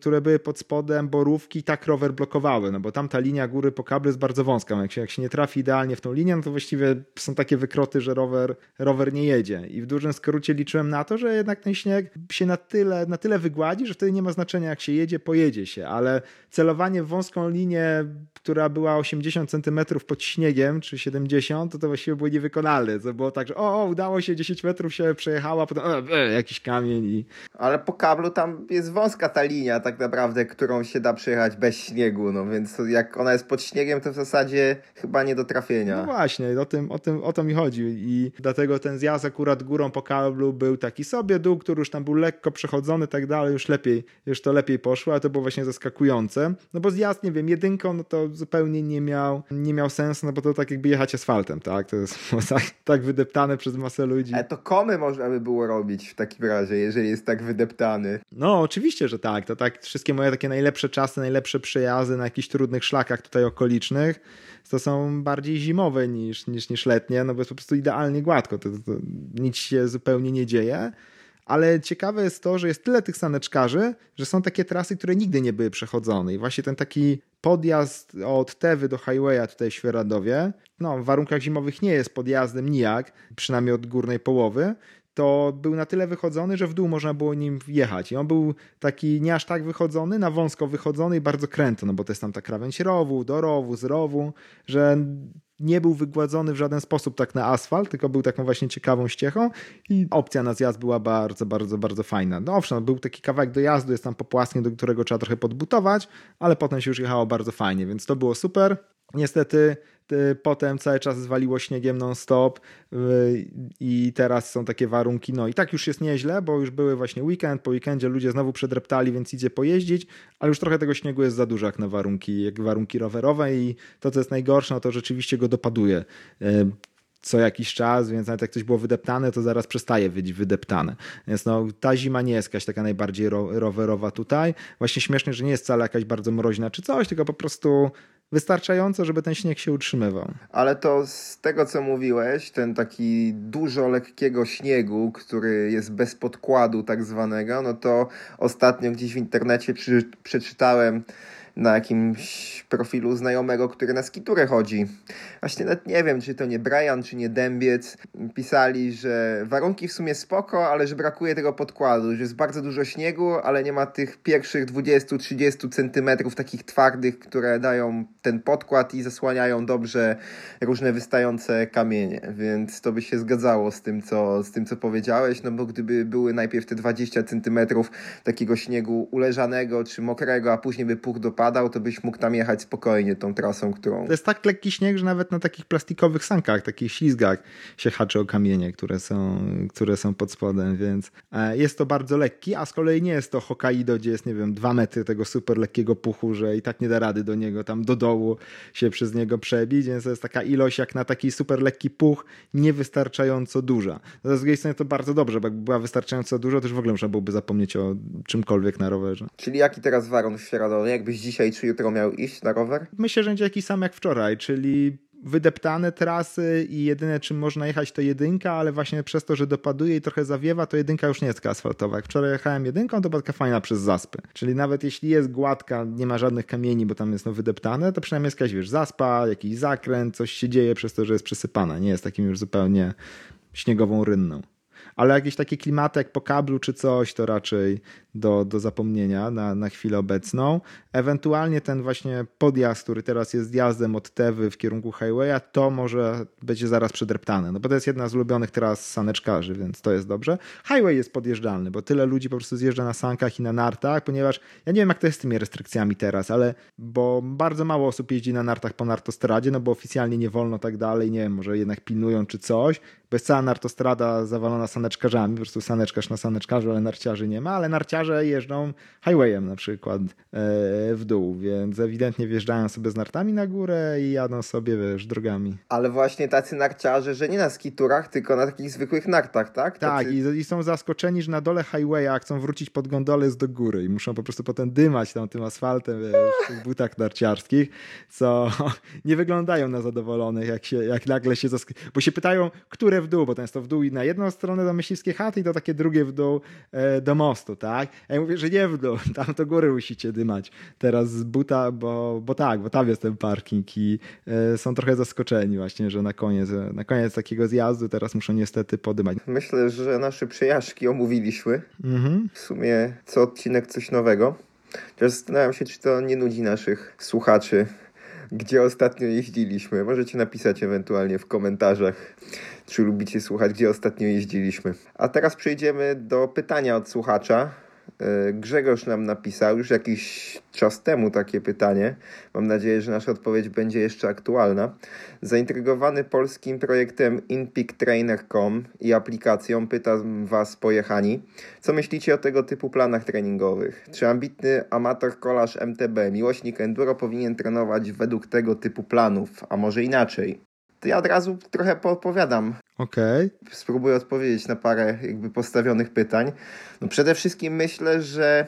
które były pod spodem borówki, tak rower blokowały, no bo tam ta linia góry po kablu jest bardzo wąska. Jak się, jak się nie trafi idealnie w tą linię, no to właściwie są takie wykroty, że rower, rower nie jedzie. I w dużym skrócie liczyłem na to, że jednak ten śnieg się na tyle, na tyle wygładzi, że wtedy nie ma znaczenia jak się jedzie, pojedzie się, ale celowanie w wąską linię, która była 80 centymetrów pod śniegiem, czy 70, to to właściwie było niewykonalne. To było tak, że o, o udało się, 10 metrów się przejechała, potem e, e, jakiś kamień i... Ale po kablu tam jest wąska ta linia tak naprawdę, którą się da przejechać bez śniegu, no więc jak ona jest pod śniegiem, to w zasadzie chyba nie do trafienia. No właśnie, o, tym, o, tym, o to mi chodzi i dlatego ten zjazd akurat górą po kablu był taki sobie, dół, który już tam był lekko przechodzony tak dalej, już lepiej, już to lepiej poszło, ale to było właśnie zaskakujące, no bo zjazd, nie wiem, jedynką, no to zupełnie nie miał, nie miał sensu, no bo to tak jakby jechać asfaltem, tak, to jest tak, tak wydeptane przez masę ludzi. Ale to komy można by było robić w takim razie, jeżeli jest tak wydeptany. No, oczywiście, że tak, to tak, wszystkie moje takie najlepsze czasy, najlepsze przejazdy na jakichś trudnych szlakach tutaj okolicznych, to są bardziej zimowe niż, niż, niż letnie, no bo jest po prostu idealnie gładko, to, to, to nic się zupełnie nie dzieje. Ale ciekawe jest to, że jest tyle tych saneczkarzy, że są takie trasy, które nigdy nie były przechodzone. I właśnie ten taki podjazd od Tewy do highwaya tutaj w Świeradowie, no w warunkach zimowych nie jest podjazdem nijak, przynajmniej od górnej połowy, to był na tyle wychodzony, że w dół można było nim jechać. I on był taki nie aż tak wychodzony, na wąsko wychodzony i bardzo kręto, no bo to jest tam ta krawędź rowu, do rowu, z rowu, że nie był wygładzony w żaden sposób tak na asfalt, tylko był taką właśnie ciekawą ściechą i opcja na zjazd była bardzo, bardzo, bardzo fajna. No owszem, był taki kawałek dojazdu, jest tam po płaskim, do którego trzeba trochę podbutować, ale potem się już jechało bardzo fajnie, więc to było super. Niestety potem cały czas zwaliło śniegiem non-stop y, i teraz są takie warunki, no i tak już jest nieźle, bo już były właśnie weekend, po weekendzie ludzie znowu przedreptali, więc idzie pojeździć, ale już trochę tego śniegu jest za dużo jak na warunki, jak warunki rowerowe i to, co jest najgorsze, no to rzeczywiście go dopaduje y, co jakiś czas, więc nawet jak coś było wydeptane, to zaraz przestaje być wydeptane. Więc no, ta zima nie jest jakaś taka najbardziej rowerowa tutaj. Właśnie śmiesznie, że nie jest wcale jakaś bardzo mroźna czy coś, tylko po prostu wystarczająco, żeby ten śnieg się utrzymywał. Ale to z tego, co mówiłeś, ten taki dużo lekkiego śniegu, który jest bez podkładu tak zwanego, no to ostatnio gdzieś w internecie przy, przeczytałem na jakimś profilu znajomego, który na skiturę chodzi. Właśnie nawet nie wiem, czy to nie Brian, czy nie Dębiec. Pisali, że warunki w sumie spoko, ale że brakuje tego podkładu, że jest bardzo dużo śniegu, ale nie ma tych pierwszych 20-30 centymetrów takich twardych, które dają ten podkład i zasłaniają dobrze różne wystające kamienie, więc to by się zgadzało z tym, co, z tym, co powiedziałeś, no bo gdyby były najpierw te 20 centymetrów takiego śniegu uleżanego czy mokrego, a później by puch do padał, to byś mógł tam jechać spokojnie tą trasą, którą... To jest tak lekki śnieg, że nawet na takich plastikowych sankach, takich ślizgach się haczy o kamienie, które są, które są pod spodem, więc e, jest to bardzo lekki, a z kolei nie jest to Hokkaido, gdzie jest, nie wiem, dwa metry tego super lekkiego puchu, że i tak nie da rady do niego tam do dołu się przez niego przebić, więc to jest taka ilość jak na taki super lekki puch, niewystarczająco duża. Z drugiej strony to bardzo dobrze, bo jakby była wystarczająco dużo, to już w ogóle można byłoby zapomnieć o czymkolwiek na rowerze. Czyli jaki teraz warun w Świeradowie? Jakbyś dziś dzisiaj czy jutro miał iść na rower? Myślę, że będzie jakiś sam jak wczoraj, czyli wydeptane trasy i jedyne czym można jechać to jedynka, ale właśnie przez to, że dopaduje i trochę zawiewa, to jedynka już nie jest asfaltowa. Jak wczoraj jechałem jedynką, to była fajna przez zaspy. Czyli nawet jeśli jest gładka, nie ma żadnych kamieni, bo tam jest no wydeptane, to przynajmniej jest jakaś, wiesz, zaspa, jakiś zakręt, coś się dzieje przez to, że jest przysypana. Nie jest takim już zupełnie śniegową rynną ale jakieś takie klimaty jak po kablu czy coś, to raczej do, do zapomnienia na, na chwilę obecną. Ewentualnie ten właśnie podjazd, który teraz jest zjazdem od Tewy w kierunku highwaya, to może będzie zaraz przedreptane, no bo to jest jedna z ulubionych teraz saneczkarzy, więc to jest dobrze. Highway jest podjeżdżalny, bo tyle ludzi po prostu zjeżdża na sankach i na nartach, ponieważ ja nie wiem jak to jest z tymi restrykcjami teraz, ale bo bardzo mało osób jeździ na nartach po nartostradzie, no bo oficjalnie nie wolno tak dalej, nie wiem, może jednak pilnują czy coś, bo jest cała nartostrada zawalona saneczkarzami, po prostu saneczkarz na saneczkarzu, ale narciarzy nie ma, ale narciarze jeżdżą highwayem na przykład e, w dół, więc ewidentnie wjeżdżają sobie z nartami na górę i jadą sobie, wiesz, drogami. Ale właśnie tacy narciarze, że nie na skiturach, tylko na takich zwykłych nartach, tak? Tak, tacy... i, i, są zaskoczeni, że na dole highwaya chcą wrócić pod gondolę z do góry i muszą po prostu potem dymać tam tym asfaltem, wiesz, w tych butach narciarskich, co nie wyglądają na zadowolonych, jak, się, jak nagle się zask... bo się pytają, które w dół, bo to jest to w dół i na jedną stronę do myśliwskiej chaty i do takie drugie w dół e, do mostu, tak? A ja mówię, że nie w dół, tam to góry musicie dymać teraz z buta, bo, bo tak, bo tam jest ten parking i e, są trochę zaskoczeni właśnie, że na koniec, na koniec takiego zjazdu teraz muszą niestety podymać. Myślę, że nasze przejażdżki omówiliśmy. Mhm. W sumie co odcinek coś nowego. Teraz zastanawiam się, czy to nie nudzi naszych słuchaczy gdzie ostatnio jeździliśmy. Możecie napisać ewentualnie w komentarzach, czy lubicie słuchać, gdzie ostatnio jeździliśmy. A teraz przejdziemy do pytania od słuchacza. E, Grzegorz nam napisał już jakiś czas temu takie pytanie. Mam nadzieję, że nasza odpowiedź będzie jeszcze aktualna. Zaintrygowany polskim projektem InPeakTrainer.com i aplikacją pytam Was pojechani, co myślicie o tego typu planach treningowych? Czy ambitny amator kolarz MTB, miłośnik enduro powinien trenować według tego typu planów, a może inaczej? To ja od razu trochę podpowiadam. Okej. Okay. Spróbuję odpowiedzieć na parę jakby postawionych pytań. No przede wszystkim myślę, że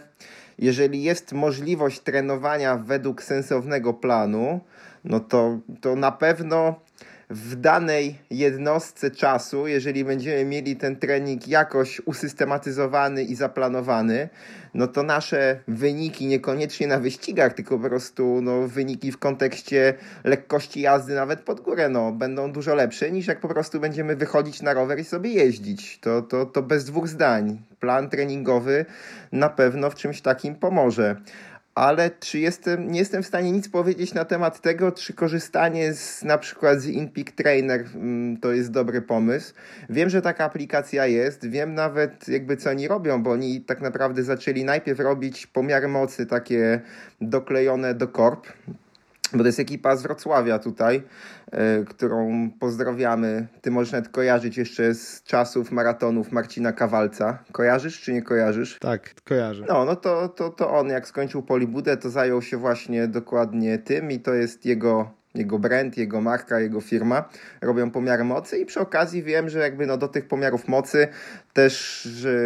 jeżeli jest możliwość trenowania według sensownego planu, no to, to na pewno w danej jednostce czasu, jeżeli będziemy mieli ten trening jakoś usystematyzowany i zaplanowany, no to nasze wyniki niekoniecznie na wyścigach, tylko po prostu no, wyniki w kontekście lekkości jazdy nawet pod górę no, będą dużo lepsze niż jak po prostu będziemy wychodzić na rower i sobie jeździć. To, to, to bez dwóch zdań. Plan treningowy na pewno w czymś takim pomoże ale czy jestem, nie jestem w stanie nic powiedzieć na temat tego, czy korzystanie z na przykład z InPeak Trainer mm, to jest dobry pomysł. Wiem, że taka aplikacja jest, wiem nawet jakby co oni robią, bo oni tak naprawdę zaczęli najpierw robić pomiary mocy takie doklejone do korp, bo to jest ekipa z Wrocławia tutaj, y, którą pozdrawiamy. Ty możesz nawet kojarzyć jeszcze z czasów maratonów Marcina Kawalca. Kojarzysz czy nie kojarzysz? Tak, kojarzę. No, no to, to, to on jak skończył Polibudę, to zajął się właśnie dokładnie tym i to jest jego jego brand, jego marka, jego firma robią pomiary mocy i przy okazji wiem, że jakby no do tych pomiarów mocy też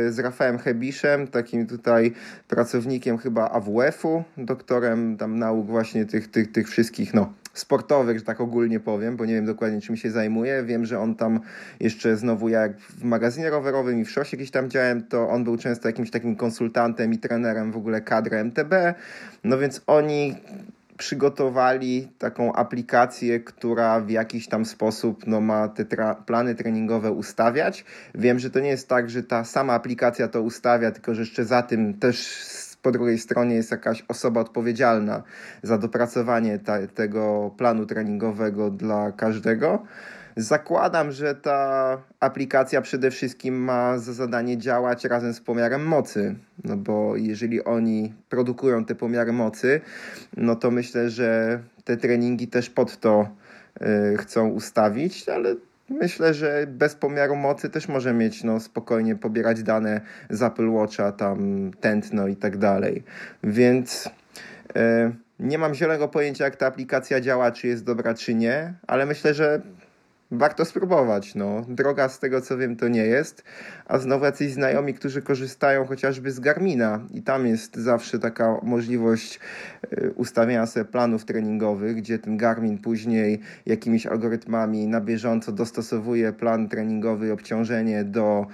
z Rafałem Hebiszem, takim tutaj pracownikiem chyba AWF-u, doktorem tam nauk właśnie tych, tych, tych wszystkich no sportowych, że tak ogólnie powiem, bo nie wiem dokładnie czym się zajmuje. Wiem, że on tam jeszcze znowu jak w magazynie rowerowym i w szosie gdzieś tam działałem, to on był często jakimś takim konsultantem i trenerem w ogóle kadry MTB. No więc oni przygotowali taką aplikację, która w jakiś tam sposób no, ma te tra plany treningowe ustawiać. Wiem, że to nie jest tak, że ta sama aplikacja to ustawia, tylko że jeszcze za tym też po drugiej stronie jest jakaś osoba odpowiedzialna za dopracowanie ta, tego planu treningowego dla każdego. Zakładam, że ta aplikacja przede wszystkim ma za zadanie działać razem z pomiarem mocy, no bo jeżeli oni produkują te pomiary mocy, no to myślę, że te treningi też pod to y, chcą ustawić, ale myślę, że bez pomiaru mocy też może mieć no, spokojnie pobierać dane z Apple Watcha, tam tętno i tak dalej. Więc y, nie mam zielonego pojęcia, jak ta aplikacja działa, czy jest dobra, czy nie, ale myślę, że warto spróbować. No. Droga z tego co wiem to nie jest, a znowu jacyś znajomi, którzy korzystają chociażby z Garmina i tam jest zawsze taka możliwość e, ustawienia sobie planów treningowych, gdzie ten Garmin później jakimiś algorytmami na bieżąco dostosowuje plan treningowy i obciążenie do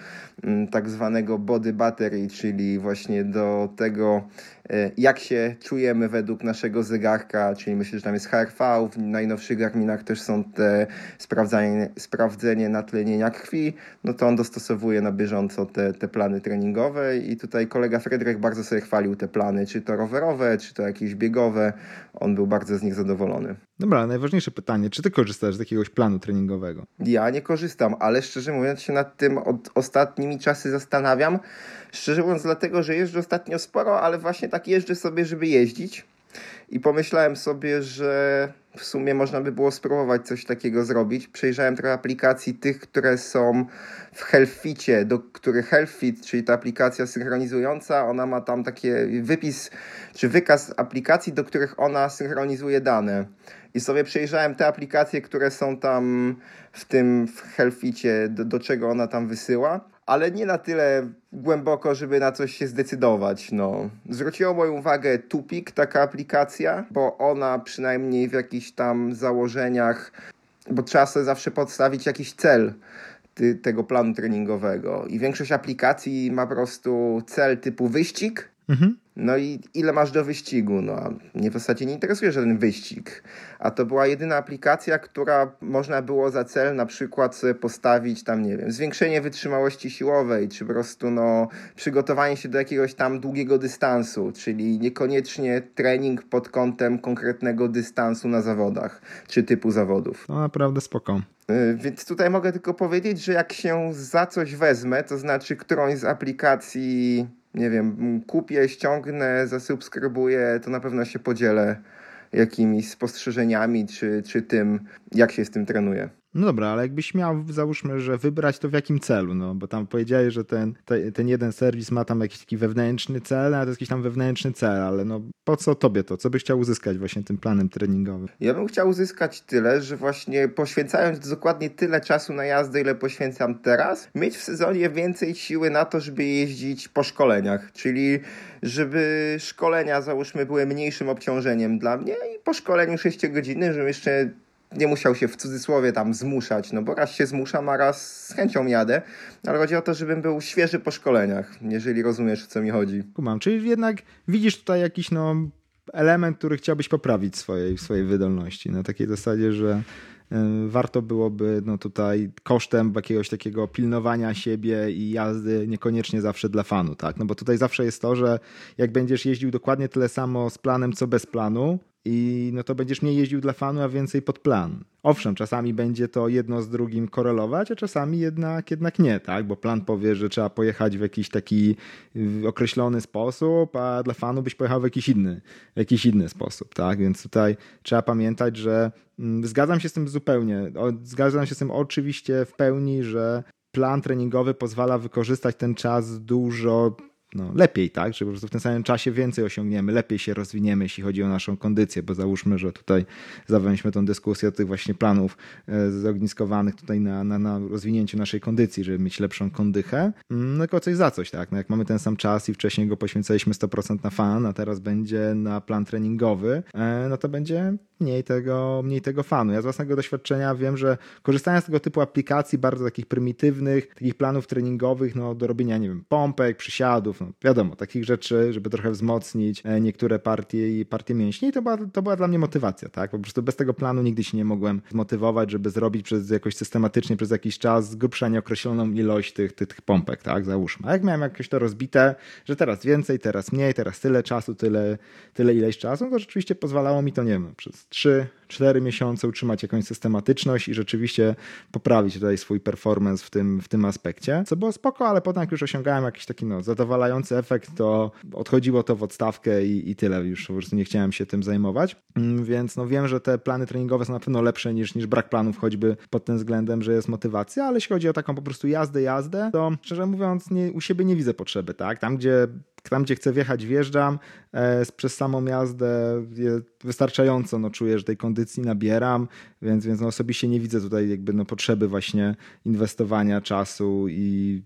tak zwanego body battery, czyli właśnie do tego E, jak się czujemy według naszego zegarka, czyli myślę, że tam jest HRV, w najnowszych Garminach też są te sprawdzanie, sprawdzenie natlenienia krwi, no to on dostosowuje na bieżąco te, te plany treningowe. I tutaj kolega Fredryk bardzo sobie chwalił te plany, czy to rowerowe, czy to jakieś biegowe, on był bardzo z nich zadowolony. Dobra, najważniejsze pytanie, czy ty korzystasz z jakiegoś planu treningowego? Ja nie korzystam, ale szczerze mówiąc się nad tym od ostatnimi czasy zastanawiam, Szczerze mówiąc, dlatego, że jeżdżę ostatnio sporo, ale właśnie tak jeżdżę sobie, żeby jeździć. I pomyślałem sobie, że w sumie można by było spróbować coś takiego zrobić. Przejrzałem trochę aplikacji tych, które są w Healthfitie, do których Healthfit, czyli ta aplikacja synchronizująca, ona ma tam taki wypis czy wykaz aplikacji, do których ona synchronizuje dane. I sobie przejrzałem te aplikacje, które są tam w tym w Healthfitie, do, do czego ona tam wysyła ale nie na tyle głęboko, żeby na coś się zdecydować. No. Zwróciło moją uwagę Tupik, taka aplikacja, bo ona przynajmniej w jakichś tam założeniach, bo trzeba sobie zawsze podstawić jakiś cel ty, tego planu treningowego. I większość aplikacji ma po prostu cel typu wyścig, mhm. No i ile masz do wyścigu? No, a mnie w zasadzie nie interesuje żaden wyścig. A to była jedyna aplikacja, która można było za cel na przykład postawić tam, nie wiem, zwiększenie wytrzymałości siłowej, czy po prostu no, przygotowanie się do jakiegoś tam długiego dystansu, czyli niekoniecznie trening pod kątem konkretnego dystansu na zawodach, czy typu zawodów. No naprawdę spoko. Y, więc tutaj mogę tylko powiedzieć, że jak się za coś wezmę, to znaczy którąś z aplikacji nie wiem, kupię, ściągnę, zasubskrybuję, to na pewno się podzielę jakimiś spostrzeżeniami czy, czy tym, jak się z tym trenuje. No dobra, ale jakbyś miał, załóżmy, że wybrać to w jakim celu, no bo tam powiedziałeś, że ten, te, ten jeden serwis ma tam jakiś taki wewnętrzny cel, a to jest jakiś tam wewnętrzny cel, ale no po co tobie to? Co byś chciał uzyskać właśnie tym planem treningowym? Ja bym chciał uzyskać tyle, że właśnie poświęcając dokładnie tyle czasu na jazdę, ile poświęcam teraz, mieć w sezonie więcej siły na to, żeby jeździć po szkoleniach, czyli żeby szkolenia załóżmy były mniejszym obciążeniem dla mnie i po szkoleniu 6 godziny, żebym jeszcze nie musiał się w cudzysłowie tam zmuszać, no bo raz się zmuszam, a raz z chęcią jadę, ale chodzi o to, żebym był świeży po szkoleniach, jeżeli rozumiesz, o co mi chodzi. Kumam, czyli jednak widzisz tutaj jakiś no, element, który chciałbyś poprawić swojej, swojej wydolności, na takiej zasadzie, że y, warto byłoby no tutaj kosztem jakiegoś takiego pilnowania siebie i jazdy niekoniecznie zawsze dla fanu, tak? No bo tutaj zawsze jest to, że jak będziesz jeździł dokładnie tyle samo z planem, co bez planu, i no to będziesz mniej jeździł dla fanu, a więcej pod plan. Owszem, czasami będzie to jedno z drugim korelować, a czasami jednak, jednak nie, tak? Bo plan powie, że trzeba pojechać w jakiś taki określony sposób, a dla fanu byś pojechał w jakiś inny, w jakiś inny sposób, tak? Więc tutaj trzeba pamiętać, że mm, zgadzam się z tym zupełnie. Zgadzam się z tym oczywiście w pełni, że plan treningowy pozwala wykorzystać ten czas dużo no, lepiej, tak? Że po prostu w tym samym czasie więcej osiągniemy, lepiej się rozwiniemy, jeśli chodzi o naszą kondycję, bo załóżmy, że tutaj zawęźmy tą dyskusję tych właśnie planów e, zogniskowanych tutaj na, na, na rozwinięciu naszej kondycji, żeby mieć lepszą kondychę, mm, no tylko coś za coś, tak? No, jak mamy ten sam czas i wcześniej go poświęcaliśmy 100% na fan, a teraz będzie na plan treningowy, e, no to będzie mniej tego, mniej tego fanu. Ja z własnego doświadczenia wiem, że korzystając z tego typu aplikacji, bardzo takich prymitywnych, takich planów treningowych, no do robienia, nie wiem, pompek, przysiadów, no wiadomo, takich rzeczy, żeby trochę wzmocnić e, niektóre partie i partie mięśni, to była, to była dla mnie motywacja, tak? Po prostu bez tego planu nigdy się nie mogłem zmotywować, żeby zrobić przez jakoś systematycznie, przez jakiś czas z grubsza nieokreśloną ilość tych, tych, tych pompek, tak? Załóżmy. A jak miałem jakoś to rozbite, że teraz więcej, teraz mniej, teraz tyle czasu, tyle, tyle ileś czasu, to rzeczywiście pozwalało mi to, nie wiem, przez 3, 4 miesiące utrzymać jakąś systematyczność i rzeczywiście poprawić tutaj swój performance w tym, w tym aspekcie, co było spoko, ale potem jak już osiągałem jakiś taki no, zadowalający efekt, to odchodziło to w odstawkę i, i tyle, już po prostu nie chciałem się tym zajmować, mm, więc no wiem, że te plany treningowe są na pewno lepsze niż, niż brak planów, choćby pod tym względem, że jest motywacja, ale jeśli chodzi o taką po prostu jazdę, jazdę, to szczerze mówiąc nie, u siebie nie widzę potrzeby, tak? Tam, gdzie tam, gdzie chcę wjechać, wjeżdżam. E, przez samą jazdę wystarczająco no, czuję, że tej kondycji nabieram, więc, więc no, osobiście nie widzę tutaj jakby no, potrzeby właśnie inwestowania czasu i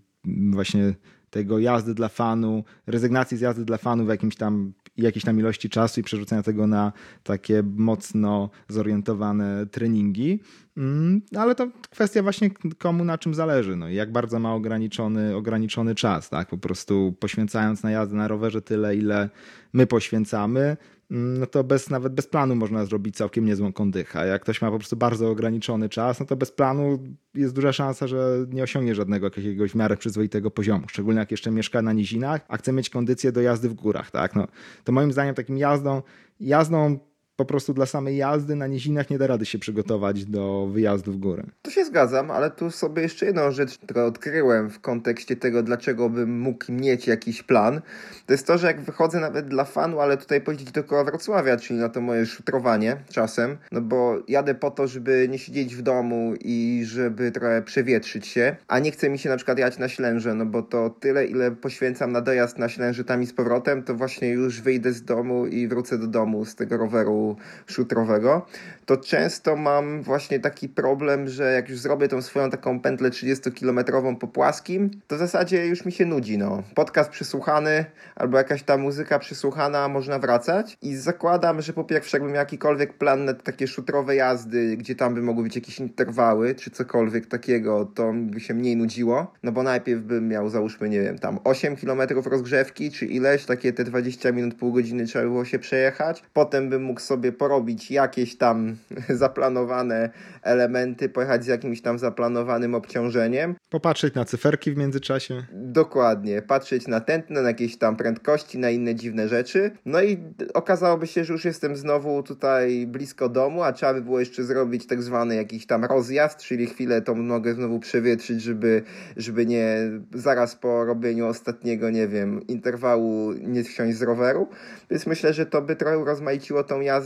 właśnie tego jazdy dla fanu, rezygnacji z jazdy dla fanu w jakimś tam jakiejś tam ilości czasu i przerzucenia tego na takie mocno zorientowane treningi. Mm, ale to kwestia właśnie komu na czym zależy. No, jak bardzo ma ograniczony, ograniczony czas, tak? Po prostu poświęcając na jazdę na rowerze tyle, ile my poświęcamy, no to bez, nawet bez planu można zrobić całkiem niezłą kondychę. Jak ktoś ma po prostu bardzo ograniczony czas, no to bez planu jest duża szansa, że nie osiągnie żadnego jakiegoś w miarę przyzwoitego poziomu. Szczególnie jak jeszcze mieszka na nizinach, a chce mieć kondycję do jazdy w górach, tak? No, to moim zdaniem takim jazdą, jazdą po prostu dla samej jazdy na nizinach nie da rady się przygotować do wyjazdu w górę. Tu się zgadzam, ale tu sobie jeszcze jedną rzecz, którą odkryłem w kontekście tego, dlaczego bym mógł mieć jakiś plan, to jest to, że jak wychodzę nawet dla fanu, ale tutaj powiedzieć dookoła Wrocławia, czyli na to moje szutrowanie czasem, no bo jadę po to, żeby nie siedzieć w domu i żeby trochę przewietrzyć się, a nie chce mi się na przykład jechać na Ślęże, no bo to tyle, ile poświęcam na dojazd na Ślęże tam i z powrotem, to właśnie już wyjdę z domu i wrócę do domu z tego roweru szutrowego, to często mam właśnie taki problem, że jak już zrobię tą swoją taką pętlę 30-kilometrową po płaskim, to w zasadzie już mi się nudzi. No. Podcast przysłuchany albo jakaś ta muzyka przysłuchana, można wracać i zakładam, że po pierwsze jakbym jakikolwiek plan na takie szutrowe jazdy, gdzie tam by mogły być jakieś interwały czy cokolwiek takiego, to by się mniej nudziło, no bo najpierw bym miał załóżmy, nie wiem, tam 8 km rozgrzewki czy ileś, takie te 20 minut, pół godziny trzeba było się przejechać, potem bym mógł sobie porobić jakieś tam zaplanowane elementy, pojechać z jakimś tam zaplanowanym obciążeniem. Popatrzeć na cyferki w międzyczasie. Dokładnie, patrzeć na tętno, na jakieś tam prędkości, na inne dziwne rzeczy. No i okazałoby się, że już jestem znowu tutaj blisko domu, a trzeba by było jeszcze zrobić tak zwany jakiś tam rozjazd, czyli chwilę tą nogę znowu przewietrzyć, żeby, żeby nie zaraz po robieniu ostatniego, nie wiem, interwału nie wsiąść z roweru. Więc myślę, że to by trochę rozmaiciło tą jazdę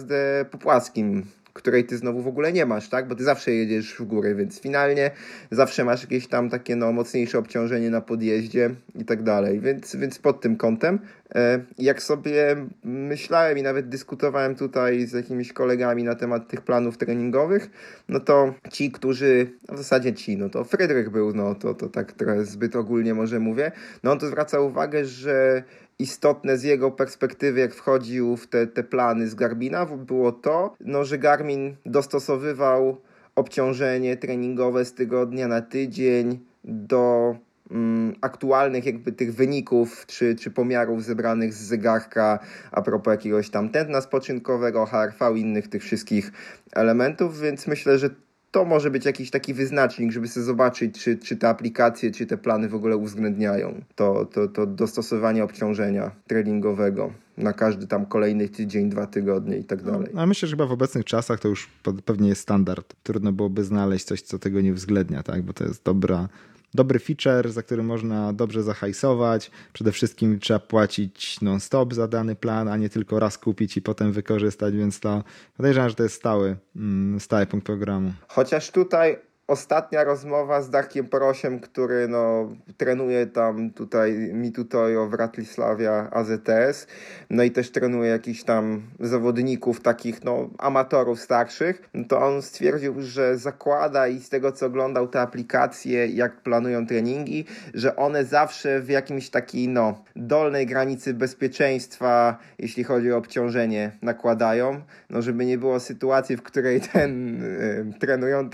po płaskim której ty znowu w ogóle nie masz, tak? Bo ty zawsze jedziesz w górę, więc finalnie zawsze masz jakieś tam takie no, mocniejsze obciążenie na podjeździe i tak dalej. Więc, więc pod tym kątem, e, jak sobie myślałem i nawet dyskutowałem tutaj z jakimiś kolegami na temat tych planów treningowych, no to ci, którzy, no w zasadzie ci, no to Fryderyk był, no to, to tak trochę zbyt ogólnie może mówię, no on to zwraca uwagę, że istotne z jego perspektywy, jak wchodził w te, te plany z Garbina, było to, no, że Garmin dostosowywał obciążenie treningowe z tygodnia na tydzień do mm, aktualnych jakby tych wyników czy, czy pomiarów zebranych z zegarka a propos jakiegoś tam tętna spoczynkowego, HRV innych tych wszystkich elementów, więc myślę, że to może być jakiś taki wyznacznik, żeby sobie zobaczyć, czy, czy te aplikacje, czy te plany w ogóle uwzględniają to, to, to dostosowanie obciążenia treningowego na każdy tam kolejny tydzień, dwa tygodnie i tak no, dalej. No, a myślę, że chyba w obecnych czasach to już pewnie jest standard. Trudno byłoby znaleźć coś, co tego nie uwzględnia, tak? bo to jest dobra dobry feature, za który można dobrze zahajsować. Przede wszystkim trzeba płacić non-stop za dany plan, a nie tylko raz kupić i potem wykorzystać, więc to podejrzewam, że to jest stały, mm, stały punkt programu. Chociaż tutaj ostatnia rozmowa z Darkiem Porosiem, który no, trenuje tam tutaj Mitutojo w Ratlisławia AZS, no i też trenuje jakichś tam zawodników takich no, amatorów starszych, no to on stwierdził, że zakłada i z tego co oglądał te aplikacje, jak planują treningi, że one zawsze w jakimś takiej no, dolnej granicy bezpieczeństwa, jeśli chodzi o obciążenie, nakładają, no żeby nie było sytuacji, w której ten y,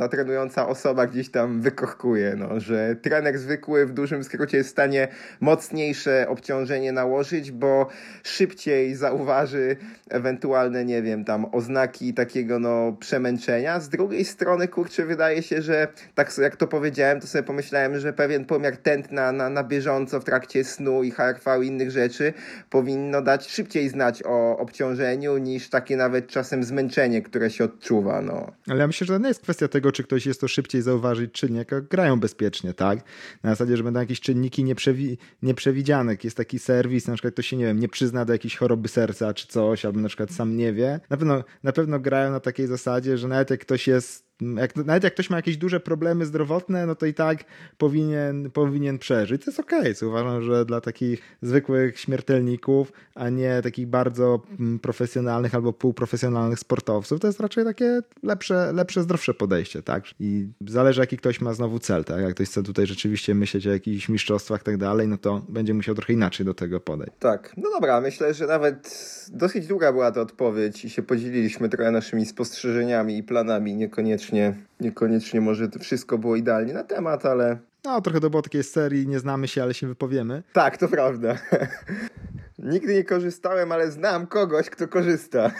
trenująca osoba osoba gdzieś tam wykochkuje, no, że trener zwykły w dużym skrócie jest w stanie mocniejsze obciążenie nałożyć, bo szybciej zauważy ewentualne, nie wiem, tam oznaki takiego no przemęczenia. Z drugiej strony, kurczę, wydaje się, że tak jak to powiedziałem, to sobie pomyślałem, że pewien pomiar tętna na, na bieżąco w trakcie snu i HRV i innych rzeczy powinno dać szybciej znać o obciążeniu niż takie nawet czasem zmęczenie, które się odczuwa. No. Ale ja myślę, że to nie jest kwestia tego, czy ktoś jest to szybciej szybciej zauważyć, czy nie, grają bezpiecznie, tak? Na zasadzie, że będą jakieś czynniki nieprzewi nieprzewidziane. Jest taki serwis, na przykład ktoś się, nie wiem, nie przyzna do jakiejś choroby serca czy coś, albo na przykład sam nie wie. Na pewno, na pewno grają na takiej zasadzie, że nawet jak ktoś jest jak, nawet jak ktoś ma jakieś duże problemy zdrowotne, no to i tak powinien, powinien przeżyć. To jest okej. Okay. Uważam, że dla takich zwykłych śmiertelników, a nie takich bardzo mm, profesjonalnych albo półprofesjonalnych sportowców, to jest raczej takie lepsze, lepsze zdrowsze podejście, tak? I zależy, jaki ktoś ma znowu cel, tak? Jak ktoś chce tutaj rzeczywiście myśleć o jakichś mistrzostwach i tak dalej, no to będzie musiał trochę inaczej do tego podejść. Tak. No dobra, myślę, że nawet dosyć długa była ta odpowiedź i się podzieliliśmy trochę naszymi spostrzeżeniami i planami, niekoniecznie niekoniecznie, niekoniecznie może to wszystko było idealnie na temat, ale... No, trochę to było takiej serii, nie znamy się, ale się wypowiemy. Tak, to prawda. Nigdy nie korzystałem, ale znam kogoś, kto korzysta.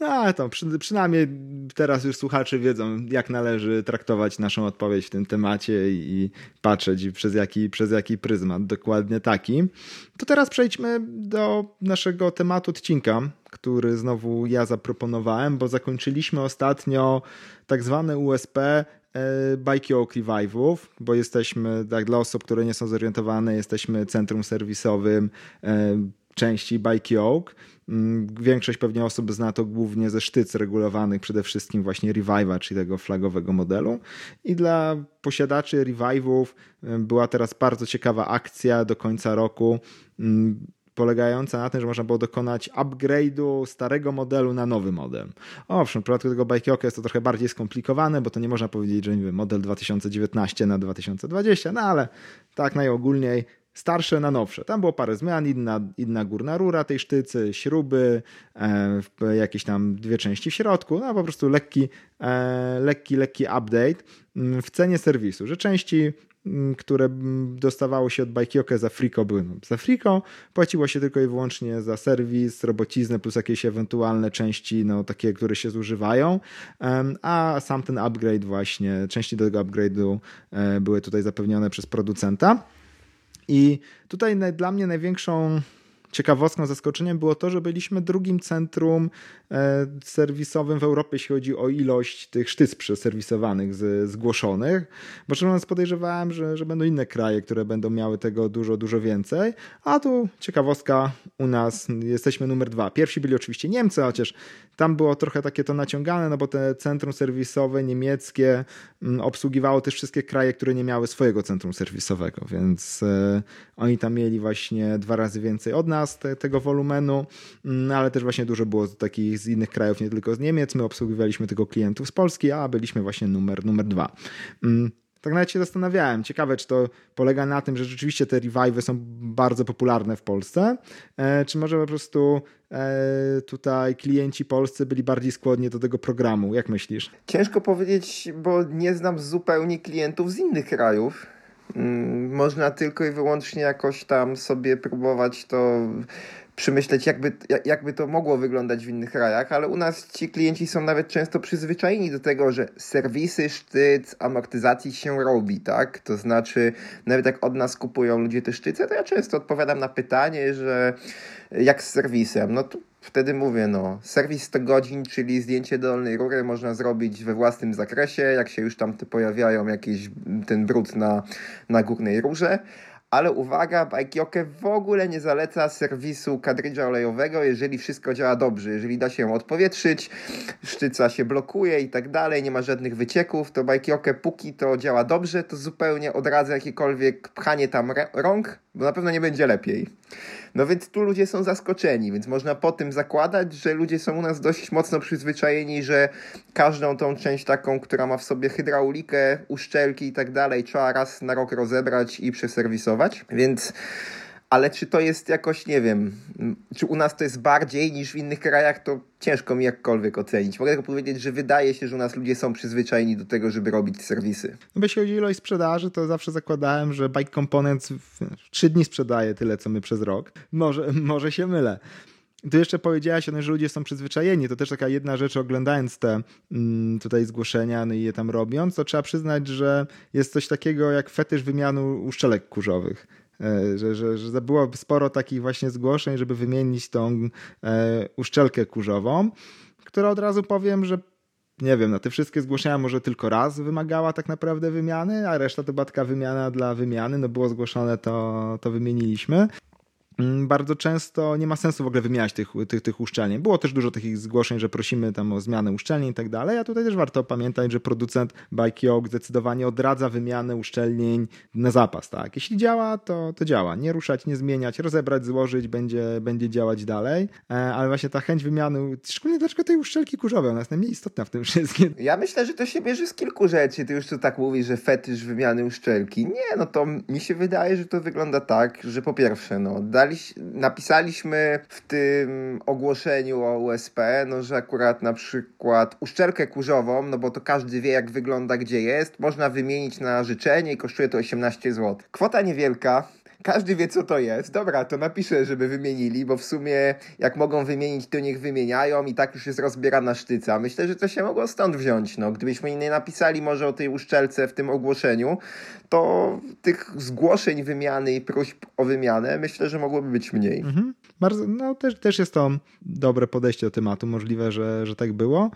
No, to przy, przynajmniej teraz już słuchacze wiedzą, jak należy traktować naszą odpowiedź w tym temacie i, i patrzeć przez jaki, przez jaki pryzmat. Dokładnie taki. To teraz przejdźmy do naszego tematu odcinka, który znowu ja zaproponowałem, bo zakończyliśmy ostatnio tak zwane USP e, Bike Yoke Revive'ów, bo jesteśmy, tak dla osób, które nie są zorientowane, jesteśmy centrum serwisowym e, części Bike Yoke. Mm, większość pewnie osób zna to głównie ze sztyc regulowanych, przede wszystkim właśnie Revive'a, czyli tego flagowego modelu. I dla posiadaczy Revive'ów była teraz bardzo ciekawa akcja do końca roku. Polegająca na tym, że można było dokonać upgrade'u starego modelu na nowy model. Owszem, w przypadku tego Bikeoka jest to trochę bardziej skomplikowane, bo to nie można powiedzieć, że wiem, model 2019 na 2020, no ale tak najogólniej starsze na nowsze. Tam było parę zmian, inna, inna górna rura tej sztycy, śruby, e, jakieś tam dwie części w środku, no po prostu lekki, e, lekki, lekki update mm, w cenie serwisu, że części które dostawało się od Bajkioke za friko były no, za friko, płaciło się tylko i wyłącznie za serwis, robociznę plus jakieś ewentualne części, no takie, które się zużywają, a sam ten upgrade właśnie, części do tego upgrade'u e, były tutaj zapewnione przez producenta. I tutaj dla mnie największą ciekawostką, zaskoczeniem było to, że byliśmy drugim centrum e, serwisowym w Europie, jeśli chodzi o ilość tych sztyc przeserwisowanych, zgłoszonych, bo szczerze podejrzewałem, że, że będą inne kraje, które będą miały tego dużo, dużo więcej, a tu ciekawostka u nas, jesteśmy numer dwa. Pierwsi byli oczywiście Niemcy, chociaż tam było trochę takie to naciągane, no bo te centrum serwisowe niemieckie mm, obsługiwało też wszystkie kraje, które nie miały swojego centrum serwisowego, więc e, oni tam mieli właśnie dwa razy więcej od nas te, tego wolumenu, mm, ale też właśnie dużo było takich z innych krajów, nie tylko z Niemiec. My obsługiwaliśmy tylko klientów z Polski, a byliśmy właśnie numer, numer dwa. Mm, tak nawet się zastanawiałem. Ciekawe, czy to polega na tym, że rzeczywiście te revive'y są bardzo popularne w Polsce, e, czy może po prostu e, tutaj klienci polscy byli bardziej skłonni do tego programu. Jak myślisz? Ciężko powiedzieć, bo nie znam zupełnie klientów z innych krajów. Mm, można tylko i wyłącznie jakoś tam sobie próbować to przemyśleć, jakby, jakby to mogło wyglądać w innych krajach, ale u nas ci klienci są nawet często przyzwyczajeni do tego, że serwisy, sztyc, amortyzacji się robi, tak? To znaczy, nawet jak od nas kupują ludzie te sztyce, to ja często odpowiadam na pytanie, że jak z serwisem, no to wtedy mówię, no, serwis 100 godzin, czyli zdjęcie dolnej rury można zrobić we własnym zakresie, jak się już tam pojawiają jakieś ten brud na, na górnej rurze. Ale uwaga, Bajkioke w ogóle nie zaleca serwisu kadrydża olejowego, jeżeli wszystko działa dobrze. Jeżeli da się ją odpowietrzyć, sztyca się blokuje i tak dalej, nie ma żadnych wycieków, to Bajkioke póki to działa dobrze, to zupełnie odradza jakiekolwiek pchanie tam rąk, bo na pewno nie będzie lepiej. No więc tu ludzie są zaskoczeni, więc można po tym zakładać, że ludzie są u nas dość mocno przyzwyczajeni, że każdą tą część taką, która ma w sobie hydraulikę, uszczelki i tak dalej, trzeba raz na rok rozebrać i przeserwisować, więc ale czy to jest jakoś, nie wiem, czy u nas to jest bardziej niż w innych krajach, to ciężko mi jakkolwiek ocenić. Mogę tylko powiedzieć, że wydaje się, że u nas ludzie są przyzwyczajeni do tego, żeby robić serwisy. No jeśli chodzi o ilość sprzedaży, to zawsze zakładałem, że Bike Components w 3 dni sprzedaje tyle, co my przez rok. Może, może się mylę. Tu jeszcze powiedziałaś że ludzie są przyzwyczajeni. To też taka jedna rzecz, oglądając te mm, tutaj zgłoszenia no i je tam robiąc, to trzeba przyznać, że jest coś takiego jak fetysz wymiany uszczelek kurzowych że, że, że było sporo takich właśnie zgłoszeń, żeby wymienić tą e, uszczelkę kurzową, która od razu powiem, że nie wiem, no te wszystkie zgłoszenia może tylko raz wymagała tak naprawdę wymiany, a reszta to była taka wymiana dla wymiany, no było zgłoszone, to, to wymieniliśmy. Mm, bardzo często nie ma sensu w ogóle wymieniać tych, tych, tych uszczelnień. Było też dużo takich zgłoszeń, że prosimy tam o zmianę uszczelnień i tak dalej, a tutaj też warto pamiętać, że producent Bike zdecydowanie odradza wymianę uszczelnień na zapas. Tak? Jeśli działa, to, to działa. Nie ruszać, nie zmieniać, rozebrać, złożyć, będzie, będzie działać dalej, e, ale właśnie ta chęć wymiany, szczególnie dlaczego tej uszczelki kurzowej, ona jest najmniej istotna w tym wszystkim. Ja myślę, że to się bierze z kilku rzeczy. Ty już tu tak mówisz, że fetysz wymiany uszczelki. Nie, no to mi się wydaje, że to wygląda tak, że po pierwsze, no, dali napisaliśmy w tym ogłoszeniu o USP, no, że akurat na przykład uszczelkę kurzową, no bo to każdy wie jak wygląda, gdzie jest, można wymienić na życzenie i kosztuje to 18 zł. Kwota niewielka, każdy wie, co to jest. Dobra, to napiszę, żeby wymienili, bo w sumie jak mogą wymienić, to niech wymieniają i tak już jest rozbierana sztyca. Myślę, że to się mogło stąd wziąć. No, gdybyśmy nie napisali może o tej uszczelce w tym ogłoszeniu, to tych zgłoszeń wymiany i próśb o wymianę myślę, że mogłoby być mniej. Mhm. Bardzo, no też, też jest to dobre podejście do tematu. Możliwe, że, że tak było.